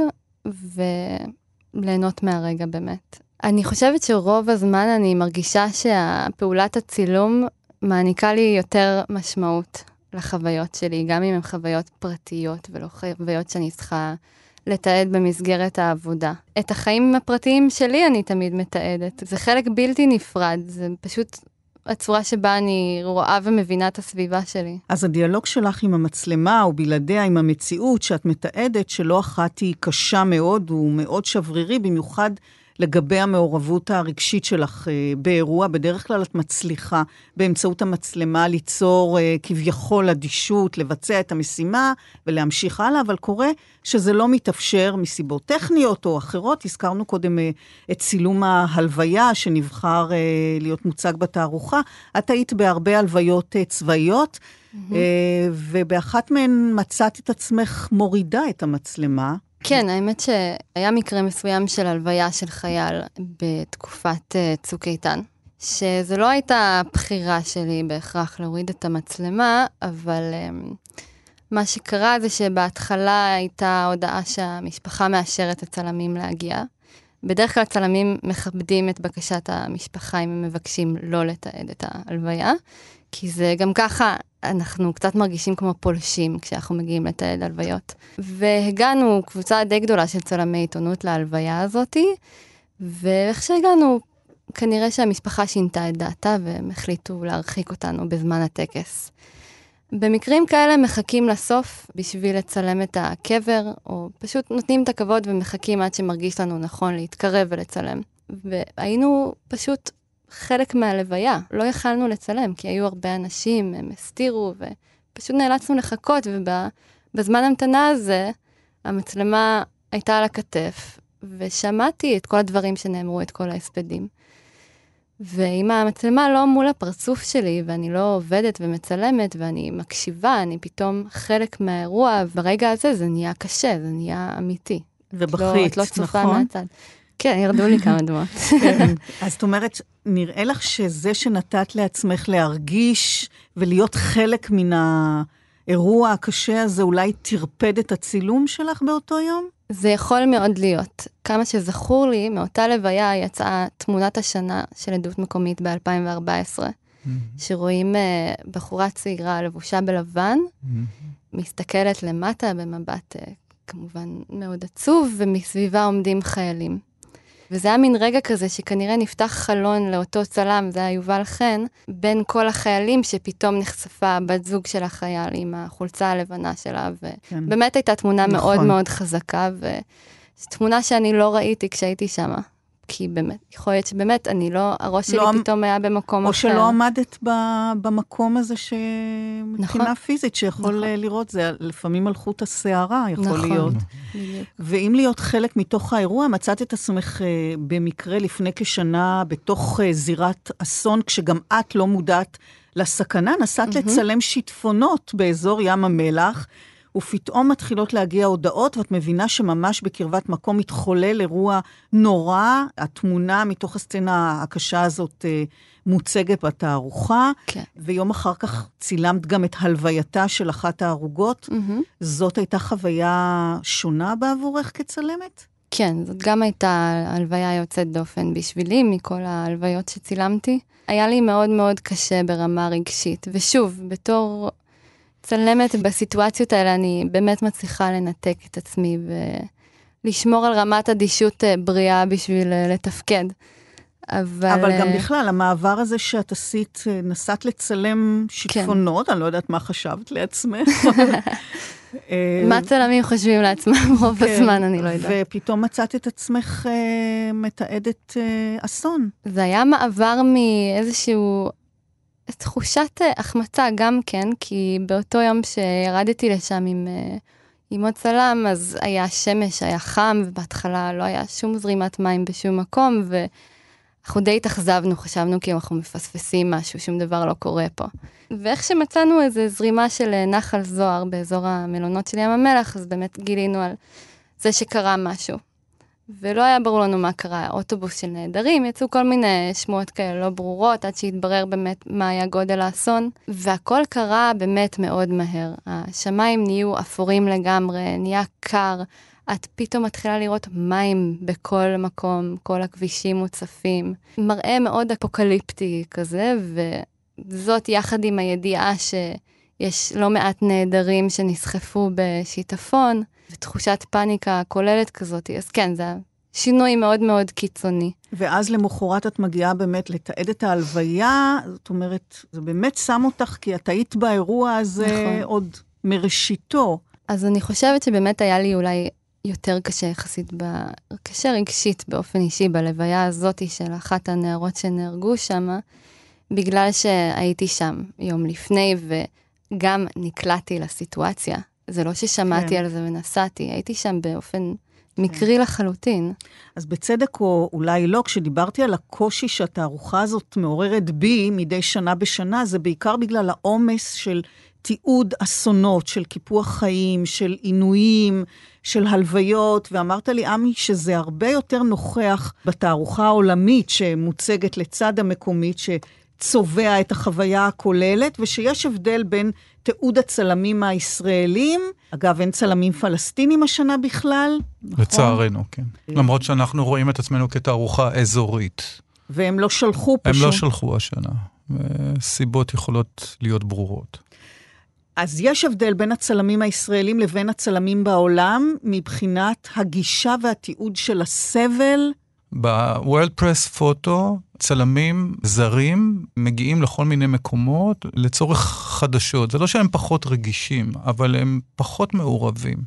וליהנות מהרגע באמת. אני חושבת שרוב הזמן אני מרגישה שהפעולת הצילום מעניקה לי יותר משמעות לחוויות שלי, גם אם הן חוויות פרטיות ולא חוויות שאני צריכה לתעד במסגרת העבודה. את החיים הפרטיים שלי אני תמיד מתעדת. זה חלק בלתי נפרד, זה פשוט הצורה שבה אני רואה ומבינה את הסביבה שלי. אז הדיאלוג שלך עם המצלמה, או בלעדיה עם המציאות שאת מתעדת, שלא אחת היא קשה מאוד, הוא מאוד שברירי, במיוחד לגבי המעורבות הרגשית שלך אה, באירוע. בדרך כלל את מצליחה באמצעות המצלמה ליצור אה, כביכול אדישות, לבצע את המשימה ולהמשיך הלאה, אבל קורה שזה לא מתאפשר מסיבות טכניות או אחרות. הזכרנו קודם אה, את צילום ההלוויה שנבחר להיות מוצג בתערוכה. את היית בהרבה הלוויות צבאיות. Mm-hmm. ובאחת מהן מצאת את עצמך מורידה את המצלמה. כן, האמת שהיה מקרה מסוים של הלוויה של חייל בתקופת uh, צוק איתן, שזו לא הייתה בחירה שלי בהכרח להוריד את המצלמה, אבל um, מה שקרה זה שבהתחלה הייתה הודעה שהמשפחה מאשרת הצלמים להגיע. בדרך כלל צלמים מכבדים את בקשת המשפחה אם הם מבקשים לא לתעד את ההלוויה, כי זה גם ככה, אנחנו קצת מרגישים כמו פולשים כשאנחנו מגיעים לתעד הלוויות. והגענו, קבוצה די גדולה של צלמי עיתונות להלוויה הזאתי, ואיך שהגענו, כנראה שהמשפחה שינתה את דעתה והם החליטו להרחיק אותנו בזמן הטקס. במקרים כאלה מחכים לסוף בשביל לצלם את הקבר, או פשוט נותנים את הכבוד ומחכים עד שמרגיש לנו נכון להתקרב ולצלם. והיינו פשוט חלק מהלוויה. לא יכלנו לצלם, כי היו הרבה אנשים, הם הסתירו, ופשוט נאלצנו לחכות, ובזמן המתנה הזה, המצלמה הייתה על הכתף, ושמעתי את כל הדברים שנאמרו, את כל ההספדים. ואם המצלמה לא מול הפרצוף שלי, ואני לא עובדת ומצלמת, ואני מקשיבה, אני פתאום חלק מהאירוע, ברגע הזה זה נהיה קשה, זה נהיה אמיתי. ובכית, לא, את לא צופה נכון? מהצד. כן, ירדו לי כמה דמעות. כן. (laughs) אז זאת אומרת, נראה לך שזה שנתת לעצמך להרגיש ולהיות חלק מן האירוע הקשה הזה, אולי טרפד את הצילום שלך באותו יום? זה יכול מאוד להיות. כמה שזכור לי, מאותה לוויה יצאה תמונת השנה של עדות מקומית ב-2014, שרואים uh, בחורה צעירה לבושה בלבן, מסתכלת למטה במבט uh, כמובן מאוד עצוב, ומסביבה עומדים חיילים. וזה היה מין רגע כזה שכנראה נפתח חלון לאותו צלם, זה היה יובל חן, בין כל החיילים שפתאום נחשפה בת זוג של החייל עם החולצה הלבנה שלה, כן. ובאמת הייתה תמונה נכון. מאוד מאוד חזקה, וזו תמונה שאני לא ראיתי כשהייתי שמה. כי באמת, יכול להיות שבאמת, אני לא, הראש שלי לא עמ- פתאום היה במקום או אחר. שלא עמדת ב- במקום הזה שמבחינה נכון. פיזית, שיכול נכון. אה, לראות, זה לפעמים על חוט השערה יכול נכון. להיות. בדיוק. ואם להיות חלק מתוך האירוע, מצאת את עצמך אה, במקרה לפני כשנה בתוך אה, זירת אסון, כשגם את לא מודעת לסכנה, נסעת לצלם שיטפונות באזור ים המלח, ופתאום מתחילות להגיע הודעות, ואת מבינה שממש בקרבת מקום מתחולל אירוע נורא. התמונה מתוך הסצנה הקשה הזאת אה, מוצגת בתערוכה, כן. ויום אחר כך צילמת גם את הלווייתה של אחת ההרוגות. מהמם. זאת הייתה חוויה שונה בעבורך כצלמת? כן, זאת גם הייתה הלוויה יוצאת דופן בשבילי, מכל ההלוויות שצילמתי. היה לי מאוד מאוד קשה ברמה רגשית, ושוב, בתור צלמת בסיטואציות האלה, אני באמת מצליחה לנתק את עצמי ולשמור על רמת אדישות אה, בריאה בשביל אה, לתפקד. אבל... אבל גם אה, בכלל, המעבר הזה שאת עשית, נסעת לצלם שיטפונות, אני לא יודעת מה חשבת לעצמך. (laughs) מה צלמים חושבים לעצמם רוב כן, הזמן, אני לא יודעת. ופתאום מצאת את עצמך אה, מתעדת אה, אסון. זה היה מעבר מאיזשהו תחושת אה, החמצה גם כן, כי באותו יום שירדתי לשם עם, אה, עם עוד צלם, אז היה שמש, היה חם, ובהתחלה לא היה שום זרימת מים בשום מקום, ואנחנו די התאכזבנו, חשבנו כאילו אנחנו מפספסים משהו, שום דבר לא קורה פה. ואיך שמצאנו איזו זרימה של אה, נחל זוהר באזור המלונות של ים המלח, אז באמת גילינו על זה שקרה משהו. ולא היה ברור לנו מה קרה, אוטובוס של נעדרים, יצאו כל מיני שמועות כאלה לא ברורות, עד שהתברר באמת מה היה גודל האסון, והכל קרה באמת מאוד מהר. השמיים נהיו אפורים לגמרי, נהיה קר, את פתאום מתחילה לראות מים בכל מקום, כל הכבישים מוצפים. מראה מאוד אפוקליפטי כזה, וזאת יחד עם הידיעה שיש לא מעט נעדרים שנסחפו בשיטפון. ותחושת פאניקה כוללת כזאת, אז כן, זה שינוי מאוד מאוד קיצוני. ואז למחרת את מגיעה באמת לתעד את ההלוויה, זאת אומרת, זה באמת שם אותך, כי את היית באירוע הזה נכון. עוד מראשיתו. אז אני חושבת שבאמת היה לי אולי יותר קשה יחסית, ב... קשה רגשית באופן אישי בלוויה הזאתי של אחת הנערות שנהרגו שם, בגלל שהייתי שם יום לפני וגם נקלעתי לסיטואציה. זה לא ששמעתי כן. על זה ונסעתי, הייתי שם באופן מקרי לחלוטין. אז בצדק או אולי לא, כשדיברתי על הקושי שהתערוכה הזאת מעוררת בי מדי שנה בשנה, זה בעיקר בגלל העומס של תיעוד אסונות, של קיפוח חיים, של עינויים, של הלוויות, ואמרת לי, עמי, שזה הרבה יותר נוכח בתערוכה העולמית שמוצגת לצד המקומית, שצובע את החוויה הכוללת, ושיש הבדל בין תיעוד הצלמים הישראלים, אגב, אין צלמים פלסטינים השנה בכלל, נכון? לצערנו, כן. למרות שאנחנו רואים את עצמנו כתערוכה אזורית. והם לא שלחו הם פשוט. לא שלחו השנה, וסיבות יכולות להיות ברורות. אז יש הבדל בין הצלמים הישראלים לבין הצלמים בעולם, מבחינת הגישה והתיעוד של הסבל. ב-World Press Photo, צלמים זרים מגיעים לכל מיני מקומות לצורך חדשות. זה לא שהם פחות רגישים, אבל הם פחות מעורבים.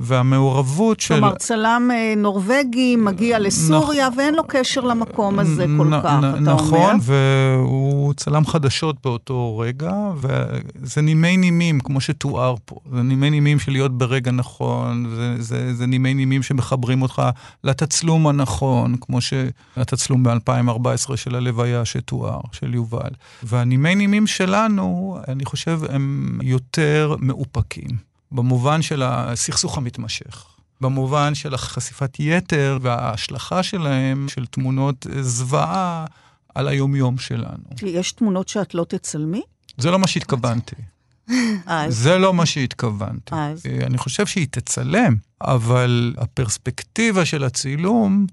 והמעורבות של... כלומר, צלם אה, נורבגי מגיע לסוריה ואין לו קשר למקום הזה כל כך, אתה אומר. נכון, והוא צלם חדשות באותו רגע, וזה נימי נימים, כמו שתואר פה. זה נימי נימים של להיות ברגע נכון, זה, זה, זה נימי נימים שמחברים אותך לתצלום הנכון, כמו שהתצלום ב-2014 של הלוויה שתואר, של יובל. והנימי נימים שלנו, אני חושב, הם יותר מאופקים. במובן של הסכסוך המתמשך. במובן של החשיפת יתר וההשלכה שלהם, של תמונות זוועה על היומיום שלנו. יש תמונות שאת לא תצלמי? זה לא מה שהתכוונתי. (laughs) זה לא מה שהתכוונתי. אני חושב שהיא תצלם, אבל הפרספקטיבה של הצילום...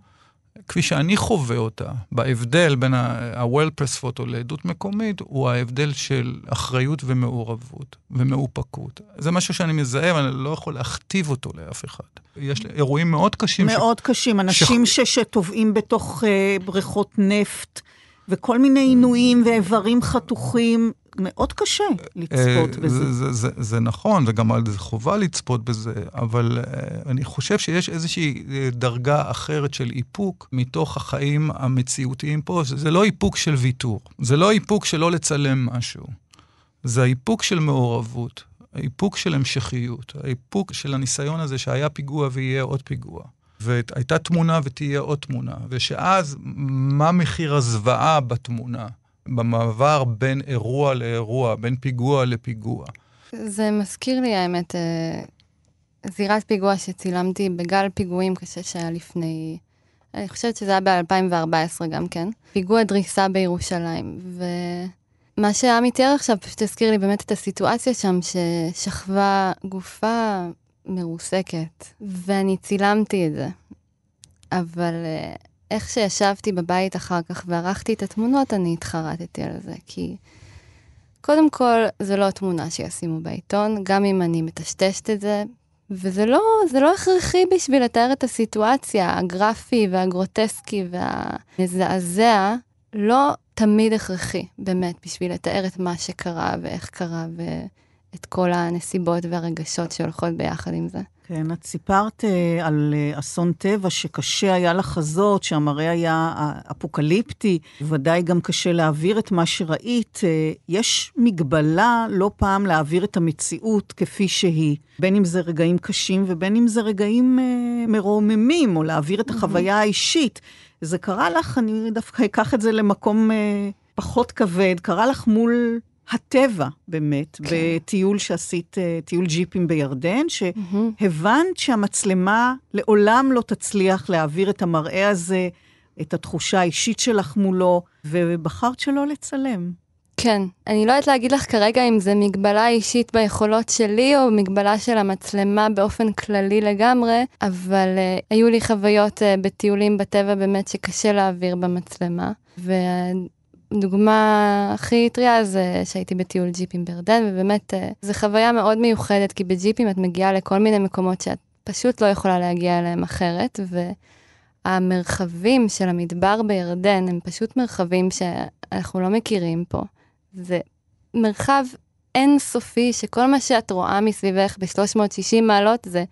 כפי שאני חווה אותה, בהבדל בין ה-well press photo לעדות מקומית, הוא ההבדל של אחריות ומעורבות ומאופקות. זה משהו שאני מזהה, ואני לא יכול להכתיב אותו לאף אחד. יש אירועים מאוד קשים. מאוד ש... קשים, אנשים ש... שטובעים בתוך uh, בריכות נפט. וכל מיני עינויים ואיברים חתוכים, מאוד קשה לצפות אה, בזה. זה, זה, זה נכון, וגם זה חובה לצפות בזה, אבל אה, אני חושב שיש איזושהי אה, דרגה אחרת של איפוק מתוך החיים המציאותיים פה. זה לא איפוק של ויתור, זה לא איפוק של לא לצלם משהו, זה האיפוק של מעורבות, האיפוק של המשכיות, האיפוק של הניסיון הזה שהיה פיגוע ויהיה עוד פיגוע. והייתה תמונה ותהיה עוד תמונה, ושאז, מה מחיר הזוועה בתמונה? במעבר בין אירוע לאירוע, בין פיגוע לפיגוע. זה מזכיר לי, האמת, אה, זירת פיגוע שצילמתי בגל פיגועים קשה שהיה לפני, אני חושבת שזה היה ב-2014 גם כן. פיגוע דריסה בירושלים, ומה שעמי תיאר עכשיו פשוט הזכיר לי באמת את הסיטואציה שם, ששכבה גופה מרוסקת, ואני צילמתי את זה. אבל אה, איך שישבתי בבית אחר כך וערכתי את התמונות, אני התחרטתי על זה, כי קודם כל, זה לא תמונה שישימו בעיתון, גם אם אני מטשטשת את זה, וזה לא, לא הכרחי בשביל לתאר את הסיטואציה, הגרפי והגרוטסקי והמזעזע, לא תמיד הכרחי, באמת, בשביל לתאר את מה שקרה ואיך קרה ואת כל הנסיבות והרגשות שהולכות ביחד עם זה. כן, את סיפרת uh, על uh, אסון טבע שקשה היה לחזות, שהמראה היה אפוקליפטי, ודאי גם קשה להעביר את מה שראית. Uh, יש מגבלה לא פעם להעביר את המציאות כפי שהיא, בין אם זה רגעים קשים ובין אם זה רגעים uh, מרוממים, או להעביר את החוויה האישית. זה קרה לך, אני דווקא אקח את זה למקום uh, פחות כבד, קרה לך מול הטבע, באמת, כן. בטיול שעשית, אה, טיול ג'יפים בירדן, שהבנת שהמצלמה לעולם לא תצליח להעביר את המראה הזה, את התחושה האישית שלך מולו, ובחרת שלא לצלם. כן, אני לא יודעת להגיד לך כרגע אם זה מגבלה אישית ביכולות שלי או מגבלה של המצלמה באופן כללי לגמרי, אבל uh, היו לי חוויות uh, בטיולים בטבע באמת שקשה להעביר במצלמה. דוגמה הכי טריה זה שהייתי בטיול ג'יפים בירדן, ובאמת אה, זו חוויה מאוד מיוחדת, כי בג'יפים את מגיעה לכל מיני מקומות שאת פשוט לא יכולה להגיע אליהם אחרת, והמרחבים של המדבר בירדן הם פשוט מרחבים שאנחנו לא מכירים פה. זה מרחב אינסופי, שכל מה שאת רואה מסביבך ב-360 מעלות זה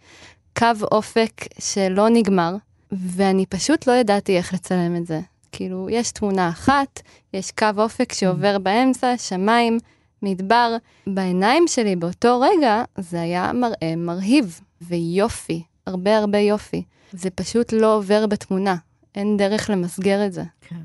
קו אופק שלא נגמר, ואני פשוט לא ידעתי איך לצלם את זה. כאילו, יש תמונה אחת, יש קו אופק שעובר באמצע, שמיים, מדבר. בעיניים שלי באותו רגע זה היה מראה מרהיב ויופי, הרבה הרבה יופי. זה פשוט לא עובר בתמונה, אין דרך למסגר את זה. כן.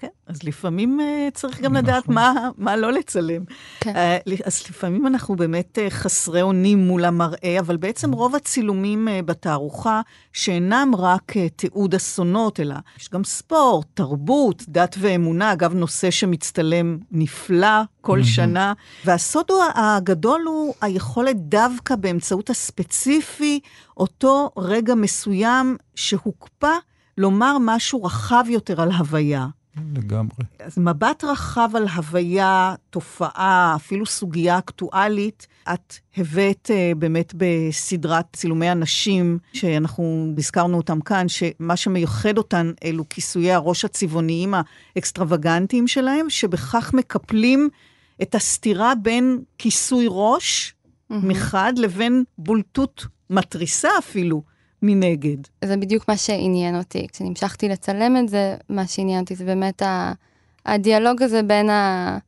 כן, אז לפעמים uh, צריך גם לדעת נכון. מה, מה לא לצלם. כן. Uh, אז לפעמים אנחנו באמת uh, חסרי אונים מול המראה, אבל בעצם רוב הצילומים בתערוכה, שאינם רק תיעוד אסונות, אלא יש גם ספורט, תרבות, דת ואמונה, אגב, נושא שמצטלם נפלא כל שנה, והסוד הגדול הוא היכולת דווקא באמצעות הספציפי, אותו רגע מסוים שהוקפא, לומר משהו רחב יותר על הוויה. לגמרי. אז מבט רחב על הוויה, תופעה, אפילו סוגיה אקטואלית, את הבאת uh, באמת בסדרת צילומי אנשים, שאנחנו הזכרנו אותם כאן, שמה שמייחד אותן אלו כיסויי הראש הצבעוניים האקסטרווגנטיים שלהם, שבכך מקפלים את הסתירה בין כיסוי ראש mm-hmm. מחד לבין בולטות מתריסה אפילו מנגד. זה בדיוק מה שעניין אותי. כשנמשכתי לצלם את זה, מה שעניין אותי זה באמת הדיאלוג הזה בין ה...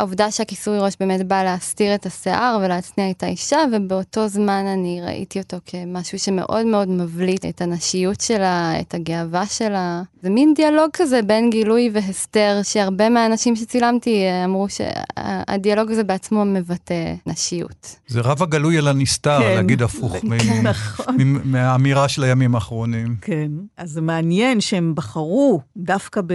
העובדה שהכיסוי ראש באמת בא להסתיר את השיער ולהצניע את האישה, ובאותו זמן אני ראיתי אותו כמשהו שמאוד מאוד מבליט את הנשיות שלה, את הגאווה שלה. זה מין דיאלוג כזה בין גילוי והסתר, שהרבה מהאנשים שצילמתי אה, אמרו שהדיאלוג הזה בעצמו מבטא נשיות. זה רב הגלוי על הנסתר, כן. להגיד הפוך, כן, נכון. מהאמירה של הימים האחרונים. כן, אז זה מעניין שהם בחרו דווקא ב...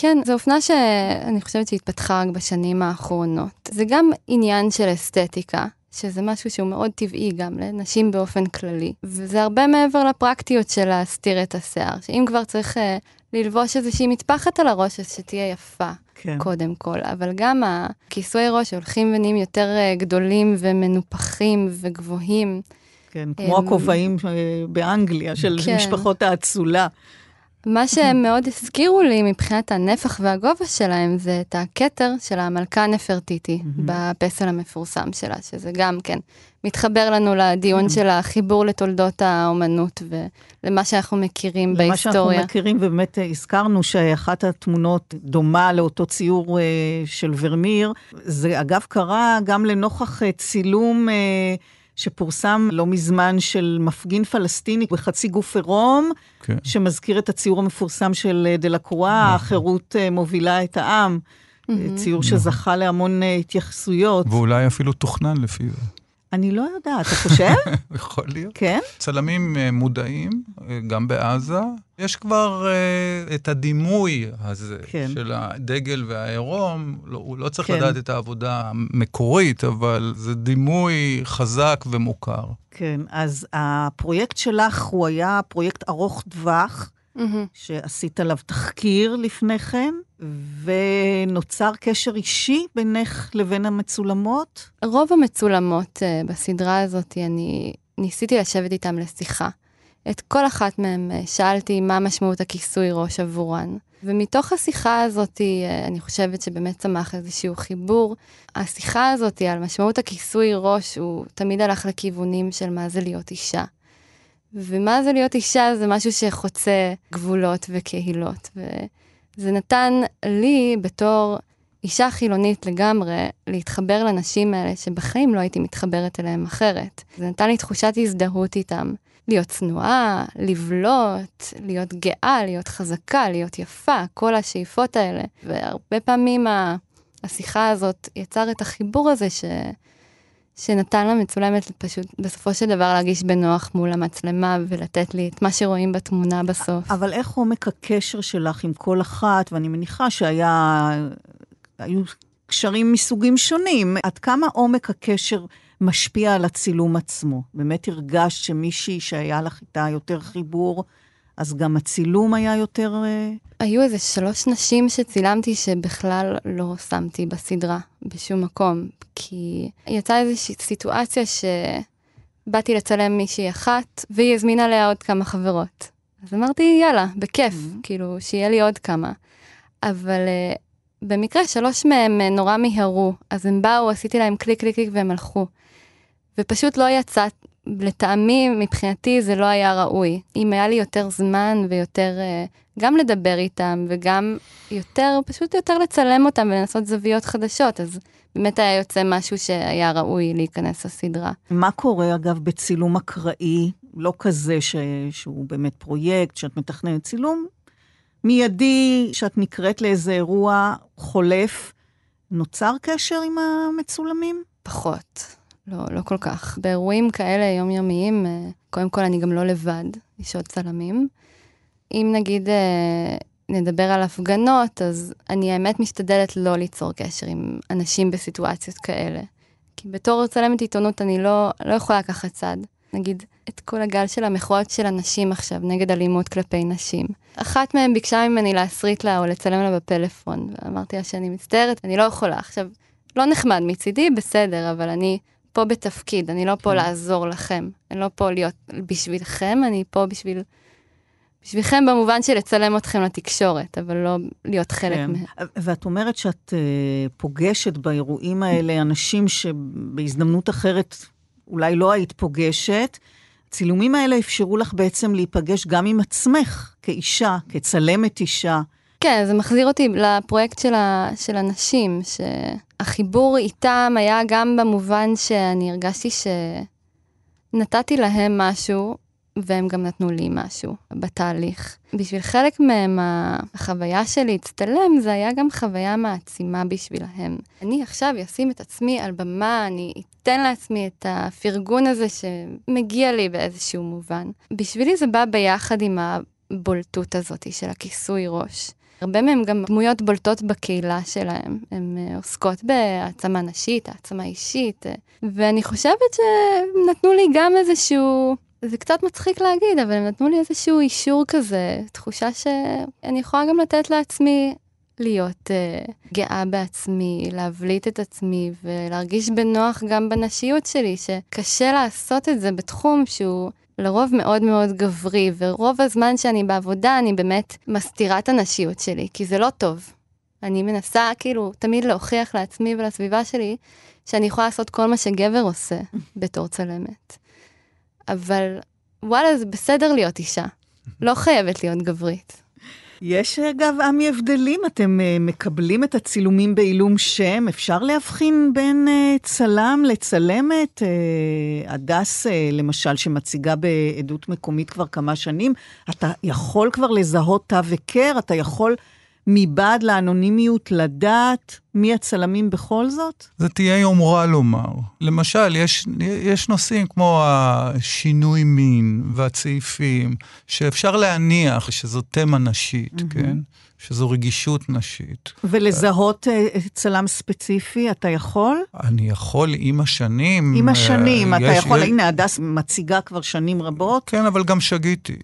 כן, זו אופנה שאני חושבת שהתפתחה רק בשנים האחרונות. זה גם עניין של אסתטיקה, שזה משהו שהוא מאוד טבעי גם לנשים באופן כללי. וזה הרבה מעבר לפרקטיות של להסתיר את השיער, שאם כבר צריך uh, ללבוש איזושהי מטפחת על הראש, אז שתהיה יפה. כן. קודם כל, אבל גם הכיסוי ראש הולכים ונהיים יותר uh, גדולים ומנופחים וגבוהים. כן, כמו הכובעים אה, באנגליה של כן. משפחות האצולה. מה שהם מאוד הזכירו לי מבחינת הנפח והגובה שלהם זה את הכתר של המלכה נפרטיטי בפסל המפורסם שלה, שזה גם כן מתחבר לנו לדיון של החיבור לתולדות האומנות ולמה שאנחנו מכירים בהיסטוריה. למה שאנחנו מכירים, ובאמת הזכרנו שאחת התמונות דומה לאותו ציור אה, של ורמיר. זה אגב קרה גם לנוכח אה, צילום... שפורסם לא מזמן של מפגין פלסטיני בחצי גוף עירום, כן. שמזכיר את הציור המפורסם של אה, דלקרואה, נכון. החירות אה, מובילה את העם. Mm-hmm. ציור נכון. שזכה להמון התייחסויות. ואולי אפילו תוכנן לפי זה. אני לא יודעת, אתה חושב? (laughs) יכול להיות. כן? צלמים אה, מודעים, אה, גם בעזה. יש כבר uh, את הדימוי הזה כן. של הדגל והעירום. לא, הוא לא צריך כן. לדעת את העבודה המקורית, אבל זה דימוי חזק ומוכר. כן, אז הפרויקט שלך הוא היה פרויקט ארוך טווח. Mm-hmm. שעשית עליו תחקיר לפני כן, ונוצר קשר אישי בינך לבין המצולמות? רוב המצולמות uh, בסדרה הזאת, אני ניסיתי לשבת איתם לשיחה. את כל אחת מהן uh, שאלתי מה משמעות הכיסוי ראש עבורן. ומתוך השיחה הזאת, uh, אני חושבת שבאמת צמח איזשהו חיבור. השיחה הזאת על משמעות הכיסוי ראש, הוא תמיד הלך לכיוונים של מה זה להיות אישה. ומה זה להיות אישה זה משהו שחוצה גבולות וקהילות. וזה נתן לי, בתור אישה חילונית לגמרי, להתחבר לנשים האלה שבחיים לא הייתי מתחברת אליהן אחרת. זה נתן לי תחושת הזדהות איתם. להיות צנועה, לבלוט, להיות גאה, להיות חזקה, להיות יפה, כל השאיפות האלה. והרבה פעמים השיחה הזאת יצר את החיבור הזה ש... שנתן למצולמת פשוט בסופו של דבר להרגיש בנוח מול המצלמה ולתת לי את מה שרואים בתמונה בסוף. אבל איך עומק הקשר שלך עם כל אחת, ואני מניחה שהיה, היו קשרים מסוגים שונים, עד כמה עומק הקשר משפיע על הצילום עצמו? באמת הרגשת שמישהי שהיה לך איתה יותר חיבור, אז גם הצילום היה יותר... אה, היו איזה שלוש נשים שצילמתי שבכלל לא שמתי בסדרה, בשום מקום. כי יצאה איזושהי סיטואציה שבאתי לצלם מישהי אחת, והיא הזמינה אליה עוד כמה חברות. אז אמרתי, יאללה, בכיף, אהם. כאילו, שיהיה לי עוד כמה. אבל אה, במקרה שלוש מהם אה, נורא מיהרו, אז הם באו, עשיתי להם קליק קליק קליק והם הלכו. ופשוט לא יצא, לטעמי, מבחינתי זה לא היה ראוי. אם היה לי יותר זמן ויותר אה, גם לדבר איתם וגם יותר, פשוט יותר לצלם אותם ולנסות זוויות חדשות, אז באמת היה יוצא משהו שהיה ראוי להיכנס לסדרה. מה קורה, אגב, בצילום אקראי, לא כזה ש... שהוא באמת פרויקט, שאת מתכננת צילום, מיידי, שאת נקראת לאיזה אירוע חולף, נוצר קשר עם המצולמים? פחות. לא, לא כל כך. באירועים כאלה יומיומיים, אה, קודם כל אני גם לא לבד, יש עוד צלמים. אם נגיד אה, נדבר על הפגנות, אז אני האמת משתדלת לא ליצור קשר עם אנשים בסיטואציות כאלה. כי בתור צלמת עיתונות אני לא, לא יכולה לקחת צד. נגיד, את כל הגל של המחאות של הנשים עכשיו נגד אלימות כלפי נשים. אחת מהן ביקשה ממני להסריט לה או לצלם לה בפלאפון, ואמרתי לה שאני מצטערת, אני לא יכולה. עכשיו, לא נחמד מצידי, בסדר, אבל אני פה בתפקיד, אני לא פה כן. לעזור לכם. אני לא פה להיות בשבילכם, אני פה בשביל בשבילכם במובן של לצלם אתכם לתקשורת, אבל לא להיות חלק כן. מהם. ואת אומרת שאת uh, פוגשת באירועים האלה אנשים שבהזדמנות אחרת אולי לא היית פוגשת. הצילומים האלה אפשרו לך בעצם להיפגש גם עם עצמך, כאישה, כצלמת אישה. כן, זה מחזיר אותי לפרויקט של, ה, של הנשים, שהחיבור איתם היה גם במובן שאני הרגשתי שנתתי להם משהו, והם גם נתנו לי משהו בתהליך. בשביל חלק מהם, החוויה שלי להצטלם, זה היה גם חוויה מעצימה בשבילהם. אני עכשיו אשים את עצמי על במה, אני אתן לעצמי את הפרגון הזה שמגיע לי באיזשהו מובן. בשבילי זה בא ביחד עם הבולטות הזאת של הכיסוי ראש. הרבה מהם גם דמויות בולטות בקהילה שלהם. הן אה, עוסקות בהעצמה נשית, העצמה אישית, אה, ואני חושבת שהם נתנו לי גם איזשהו... זה קצת מצחיק להגיד, אבל הם נתנו לי איזשהו אישור כזה, תחושה שאני יכולה גם לתת לעצמי להיות uh, גאה בעצמי, להבליט את עצמי ולהרגיש בנוח גם בנשיות שלי, שקשה לעשות את זה בתחום שהוא לרוב מאוד מאוד גברי, ורוב הזמן שאני בעבודה אני באמת מסתירה את הנשיות שלי, כי זה לא טוב. אני מנסה כאילו תמיד להוכיח לעצמי ולסביבה שלי שאני יכולה לעשות כל מה שגבר עושה (laughs) בתור צלמת. אבל וואלה, זה בסדר להיות אישה. לא חייבת להיות גברית. יש אגב, עמי, הבדלים. אתם uh, מקבלים את הצילומים בעילום שם. אפשר להבחין בין uh, צלם לצלמת? Uh, הדס, למשל, שמציגה בעדות מקומית כבר כמה שנים, אתה יכול כבר לזהות תו וקר? אתה יכול מבעד לאנונימיות לדעת מי הצלמים בכל זאת? זה תהיה יומרה לומר. למשל, יש, יש נושאים כמו השינוי מין והצעיפים, שאפשר להניח שזו תמה נשית, mm-hmm. כן? שזו רגישות נשית. ולזהות uh, צלם ספציפי, אתה יכול? אני יכול עם השנים. עם השנים, אתה יש, יכול, יש... הנה, הדס מציגה כבר שנים רבות. כן, אבל גם שגיתי.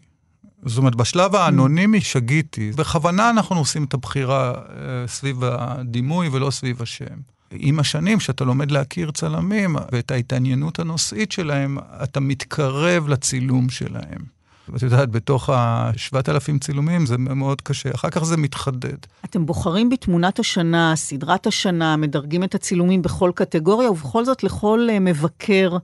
זאת אומרת, בשלב האנונימי שגיתי. בכוונה אנחנו עושים את הבחירה אה, סביב הדימוי ולא סביב השם. עם השנים, כשאתה לומד להכיר צלמים ואת ההתעניינות הנושאית שלהם, אתה מתקרב לצילום שלהם. ואת יודעת, בתוך ה-7,000 צילומים זה מאוד קשה, אחר כך זה מתחדד. אתם בוחרים בתמונת השנה, סדרת השנה, מדרגים את הצילומים בכל קטגוריה, ובכל זאת לכל אה, מבקר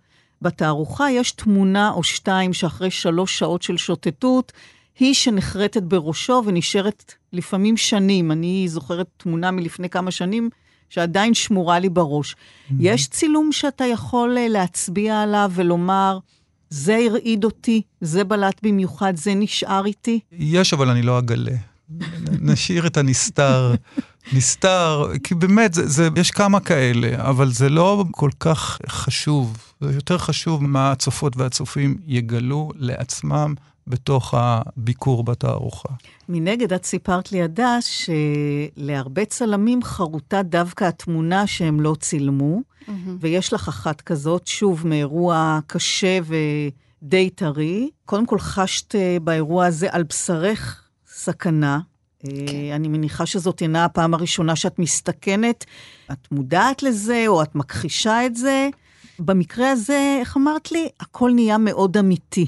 בתערוכה יש תמונה או שתיים שאחרי שלוש שעות של שוטטות, היא שנחרטת בראשו ונשארת לפעמים שנים. אני זוכרת תמונה מלפני כמה שנים שעדיין שמורה לי בראש. Mm-hmm. יש צילום שאתה יכול אה, להצביע עליו ולומר, זה הרעיד אותי, זה בלט במיוחד, זה נשאר איתי? יש, אבל אני לא אגלה. נשאיר את הנסתר. נסתר, כי באמת, זה, זה, יש כמה כאלה, אבל זה לא כל כך חשוב. זה יותר חשוב מה הצופות והצופים יגלו לעצמם בתוך הביקור בתערוכה. מנגד, את סיפרת לי, הדס, שלהרבה צלמים חרוטה דווקא התמונה שהם לא צילמו, mm-hmm. ויש לך אחת כזאת, שוב, מאירוע קשה ודי טרי. קודם כל, חשת אה, באירוע הזה על בשרך סכנה. כן. אה, אני מניחה שזאת אינה הפעם הראשונה שאת מסתכנת. את מודעת לזה, או את מכחישה את זה. במקרה הזה, איך אמרת לי? הכל נהיה מאוד אמיתי.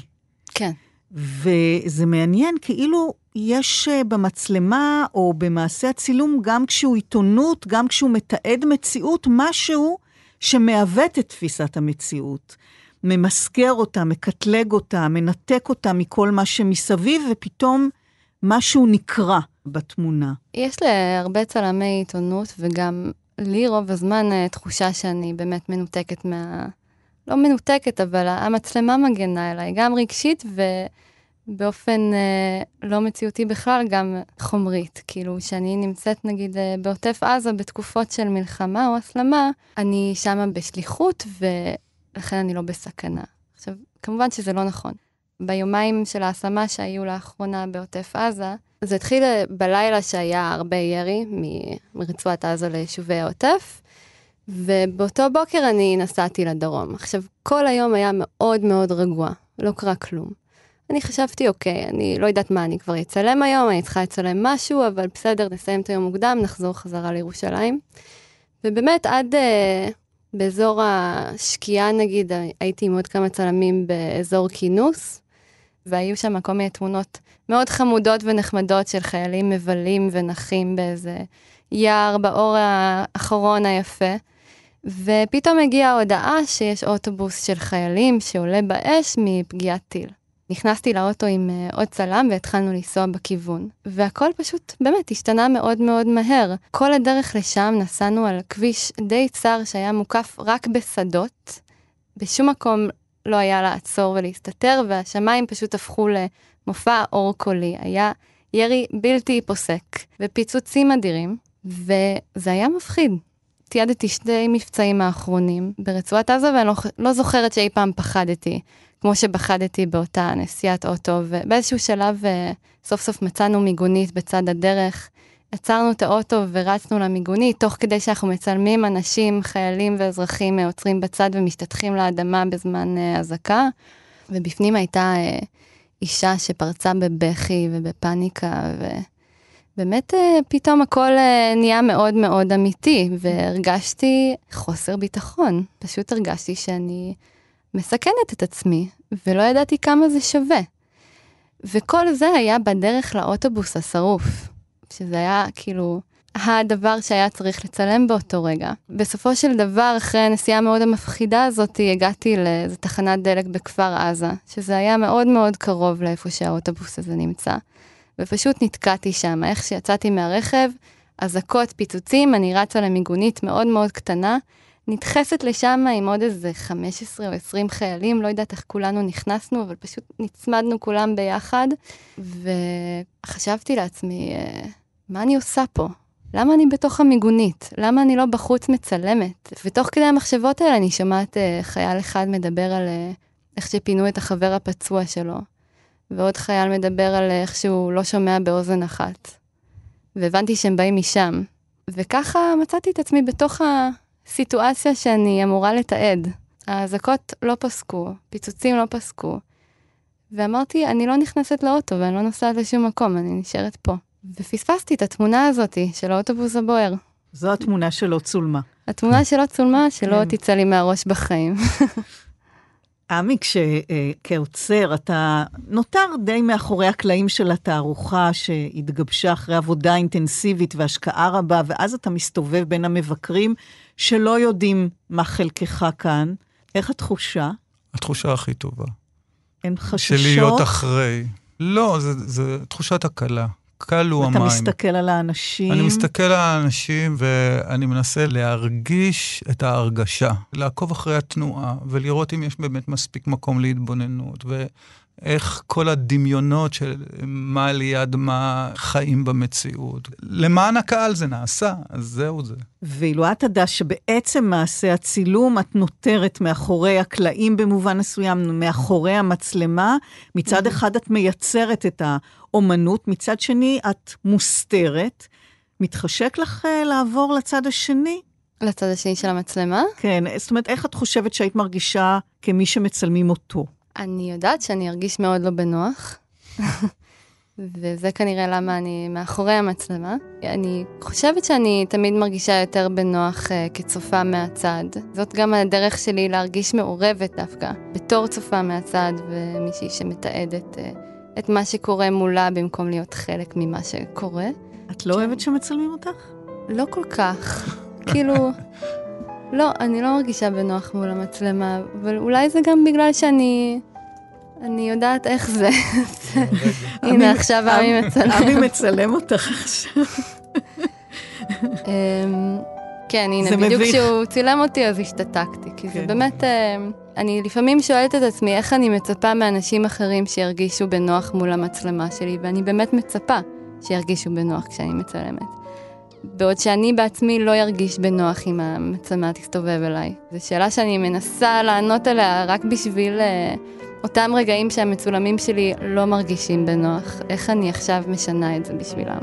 כן. וזה מעניין, כאילו יש אה, במצלמה או במעשה הצילום, גם כשהוא עיתונות, גם כשהוא מתעד מציאות, משהו שמעוות את תפיסת המציאות. ממסגר אותה, מקטלג אותה, מנתק אותה מכל מה שמסביב, ופתאום משהו נקרע בתמונה. יש להרבה צלמי עיתונות, וגם לי רוב הזמן אה, תחושה שאני באמת מנותקת מה... לא מנותקת, אבל המצלמה מגנה אליי, גם רגשית ובאופן אה, לא מציאותי בכלל, גם חומרית. כאילו, כשאני נמצאת נגיד אה, בעוטף עזה בתקופות של מלחמה או הסלמה, אני שמה בשליחות ולכן אני לא בסכנה. עכשיו, כמובן שזה לא נכון. ביומיים של ההשמה שהיו לאחרונה בעוטף עזה, זה התחיל בלילה שהיה הרבה ירי מרצועת עזה ליישובי העוטף, ובאותו בוקר אני נסעתי לדרום. עכשיו, כל היום היה מאוד מאוד רגוע, לא קרה כלום. אני חשבתי, אוקיי, אני לא יודעת מה, אני כבר אצלם היום, אני צריכה לצלם משהו, אבל בסדר, נסיים את היום מוקדם, נחזור חזרה לירושלים. ובאמת, עד uh, באזור השקיעה, נגיד, הייתי עם עוד כמה צלמים באזור כינוס, והיו שם כל מיני תמונות מאוד חמודות ונחמדות של חיילים מבלים ונחים באיזה יער באור האחרון היפה. ופתאום הגיעה ההודעה שיש אוטובוס של חיילים שעולה באש מפגיעת טיל. נכנסתי לאוטו עם uh, עוד צלם והתחלנו לנסוע בכיוון. והכל פשוט באמת השתנה מאוד מאוד מהר. כל הדרך לשם נסענו על כביש די צר שהיה מוקף רק בשדות. בשום מקום לא היה לעצור ולהסתתר, והשמיים פשוט הפכו למופע אור קולי. היה ירי בלתי פוסק ופיצוצים אדירים, וזה היה מפחיד. תיעדתי שני מבצעים האחרונים ברצועת עזה, ואני לא, לא זוכרת שאי פעם פחדתי. כמו שפחדתי באותה נסיעת אוטו, ובאיזשהו שלב אה, סוף סוף מצאנו מיגונית בצד הדרך. עצרנו את האוטו ורצנו למיגונית, תוך כדי שאנחנו מצלמים אנשים, חיילים ואזרחים אה, עוצרים בצד ומשתטחים לאדמה בזמן אה, אזעקה. ובפנים הייתה אישה שפרצה בבכי ובפאניקה, ובאמת פתאום הכל נהיה מאוד מאוד אמיתי, והרגשתי חוסר ביטחון. פשוט הרגשתי שאני מסכנת את עצמי, ולא ידעתי כמה זה שווה. וכל זה היה בדרך לאוטובוס השרוף, שזה היה כאילו הדבר שהיה צריך לצלם באותו רגע. בסופו של דבר, אחרי הנסיעה המאוד המפחידה הזאת, הגעתי לאיזו תחנת דלק בכפר עזה, שזה היה מאוד מאוד קרוב לאיפה שהאוטובוס הזה נמצא. ופשוט נתקעתי שם, איך שיצאתי מהרכב, אזעקות, פיצוצים, אני רצה למיגונית מאוד מאוד קטנה, נדחסת לשם עם עוד איזה 15 או 20 חיילים, לא יודעת איך כולנו נכנסנו, אבל פשוט נצמדנו כולם ביחד, וחשבתי לעצמי, אה, מה אני עושה פה? למה אני בתוך המיגונית? למה אני לא בחוץ מצלמת? ותוך כדי המחשבות האלה אני שומעת uh, חייל אחד מדבר על uh, איך שפינו את החבר הפצוע שלו, ועוד חייל מדבר על איך שהוא לא שומע באוזן אחת. והבנתי שהם באים משם. וככה מצאתי את עצמי בתוך סיטואציה שאני אמורה לתעד. האזעקות לא פסקו, פיצוצים לא פסקו. ואמרתי, אני לא נכנסת לאוטו ואני לא נוסעת לשום מקום, אני נשארת פה. ופספסתי את התמונה הזאת של האוטובוס הבוער. זו התמונה שלא צולמה. התמונה שלא צולמה, שלא כן. תצא לי מהראש בחיים. (laughs) עמי, כעוצר, אתה נותר די מאחורי הקלעים של התערוכה שהתגבשה אחרי עבודה אינטנסיבית והשקעה רבה, ואז אתה מסתובב בין המבקרים שלא יודעים מה חלקך כאן. איך התחושה? התחושה הכי טובה. אין חששות? של להיות אחרי. לא, זה, זה תחושת הקלה. קלו המים. אתה מסתכל על האנשים. אני מסתכל על האנשים ואני מנסה להרגיש את ההרגשה, לעקוב אחרי התנועה ולראות אם יש באמת מספיק מקום להתבוננות. ו... איך כל הדמיונות של מה ליד מה חיים במציאות. למען הקהל זה נעשה, אז זהו זה. ואילו את תדע שבעצם מעשה הצילום, את נותרת מאחורי הקלעים במובן מסוים, מאחורי המצלמה. מצד אחד את מייצרת את האומנות, מצד שני את מוסתרת. מתחשק לך uh, לעבור לצד השני? לצד השני של המצלמה? כן, זאת אומרת, איך את חושבת שהיית מרגישה כמי שמצלמים אותו? אני יודעת שאני ארגיש מאוד לא בנוח, וזה כנראה למה אני מאחורי המצלמה. אני חושבת שאני תמיד מרגישה יותר בנוח uh, כצופה מהצד. זאת גם הדרך שלי להרגיש מעורבת דווקא, בתור צופה מהצד ומישהי שמתעדת uh, את מה שקורה מולה במקום להיות חלק ממה שקורה. את לא אוהבת שמצלמים אותך? לא כל כך. כאילו, לא, אני לא מרגישה בנוח מול המצלמה, אבל אולי זה גם בגלל שאני... אני יודעת איך זה. (laughs) הנה, עכשיו עמי מצלם. עמי מצלם אותך עכשיו. אמ, כן, הנה, בדיוק כשהוא צילם אותי אז השתתקתי, כי זה כן. באמת, אמ, אני לפעמים שואלת את עצמי איך אני מצפה מאנשים אחרים שירגישו בנוח מול המצלמה שלי, ואני באמת מצפה שירגישו בנוח כשאני מצלמת. בעוד שאני בעצמי לא ארגיש בנוח אם המצלמה תסתובב אליי. זו שאלה שאני מנסה לענות עליה רק בשביל uh, אותם רגעים שהמצולמים שלי לא מרגישים בנוח. איך אני עכשיו משנה את זה בשבילם?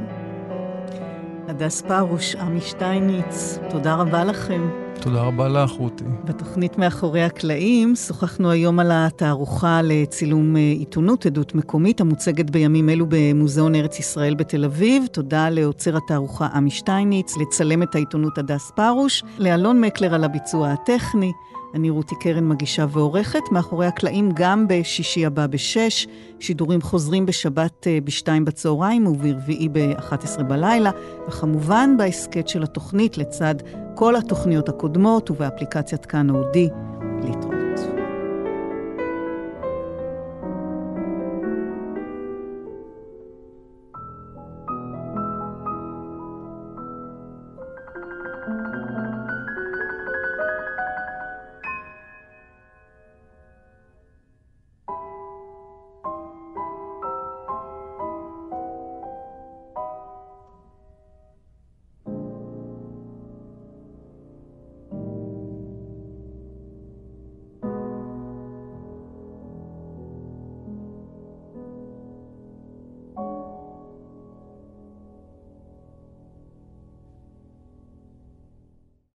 הדס פרוש, עמי שטייניץ, תודה רבה לכם. תודה רבה לך, רותי. בתוכנית מאחורי הקלעים שוחחנו היום על התערוכה לצילום אה, עיתונות, עדות מקומית, המוצגת בימים אלו במוזיאון ארץ ישראל בתל אביב. תודה לעוצר התערוכה עמי שטייניץ, לצלם את העיתונות הדס פרוש, לאלון מקלר על הביצוע הטכני. אני רותי קרן מגישה ועורכת, מאחורי הקלעים גם בשישי הבא בשש, שידורים חוזרים בשבת אה, בשתיים בצהריים וברביעי ב-11 בלילה, וכמובן בהסכת של התוכנית לצד כל התוכניות הקודמות ובאפליקציית כאן אודי. להתראות.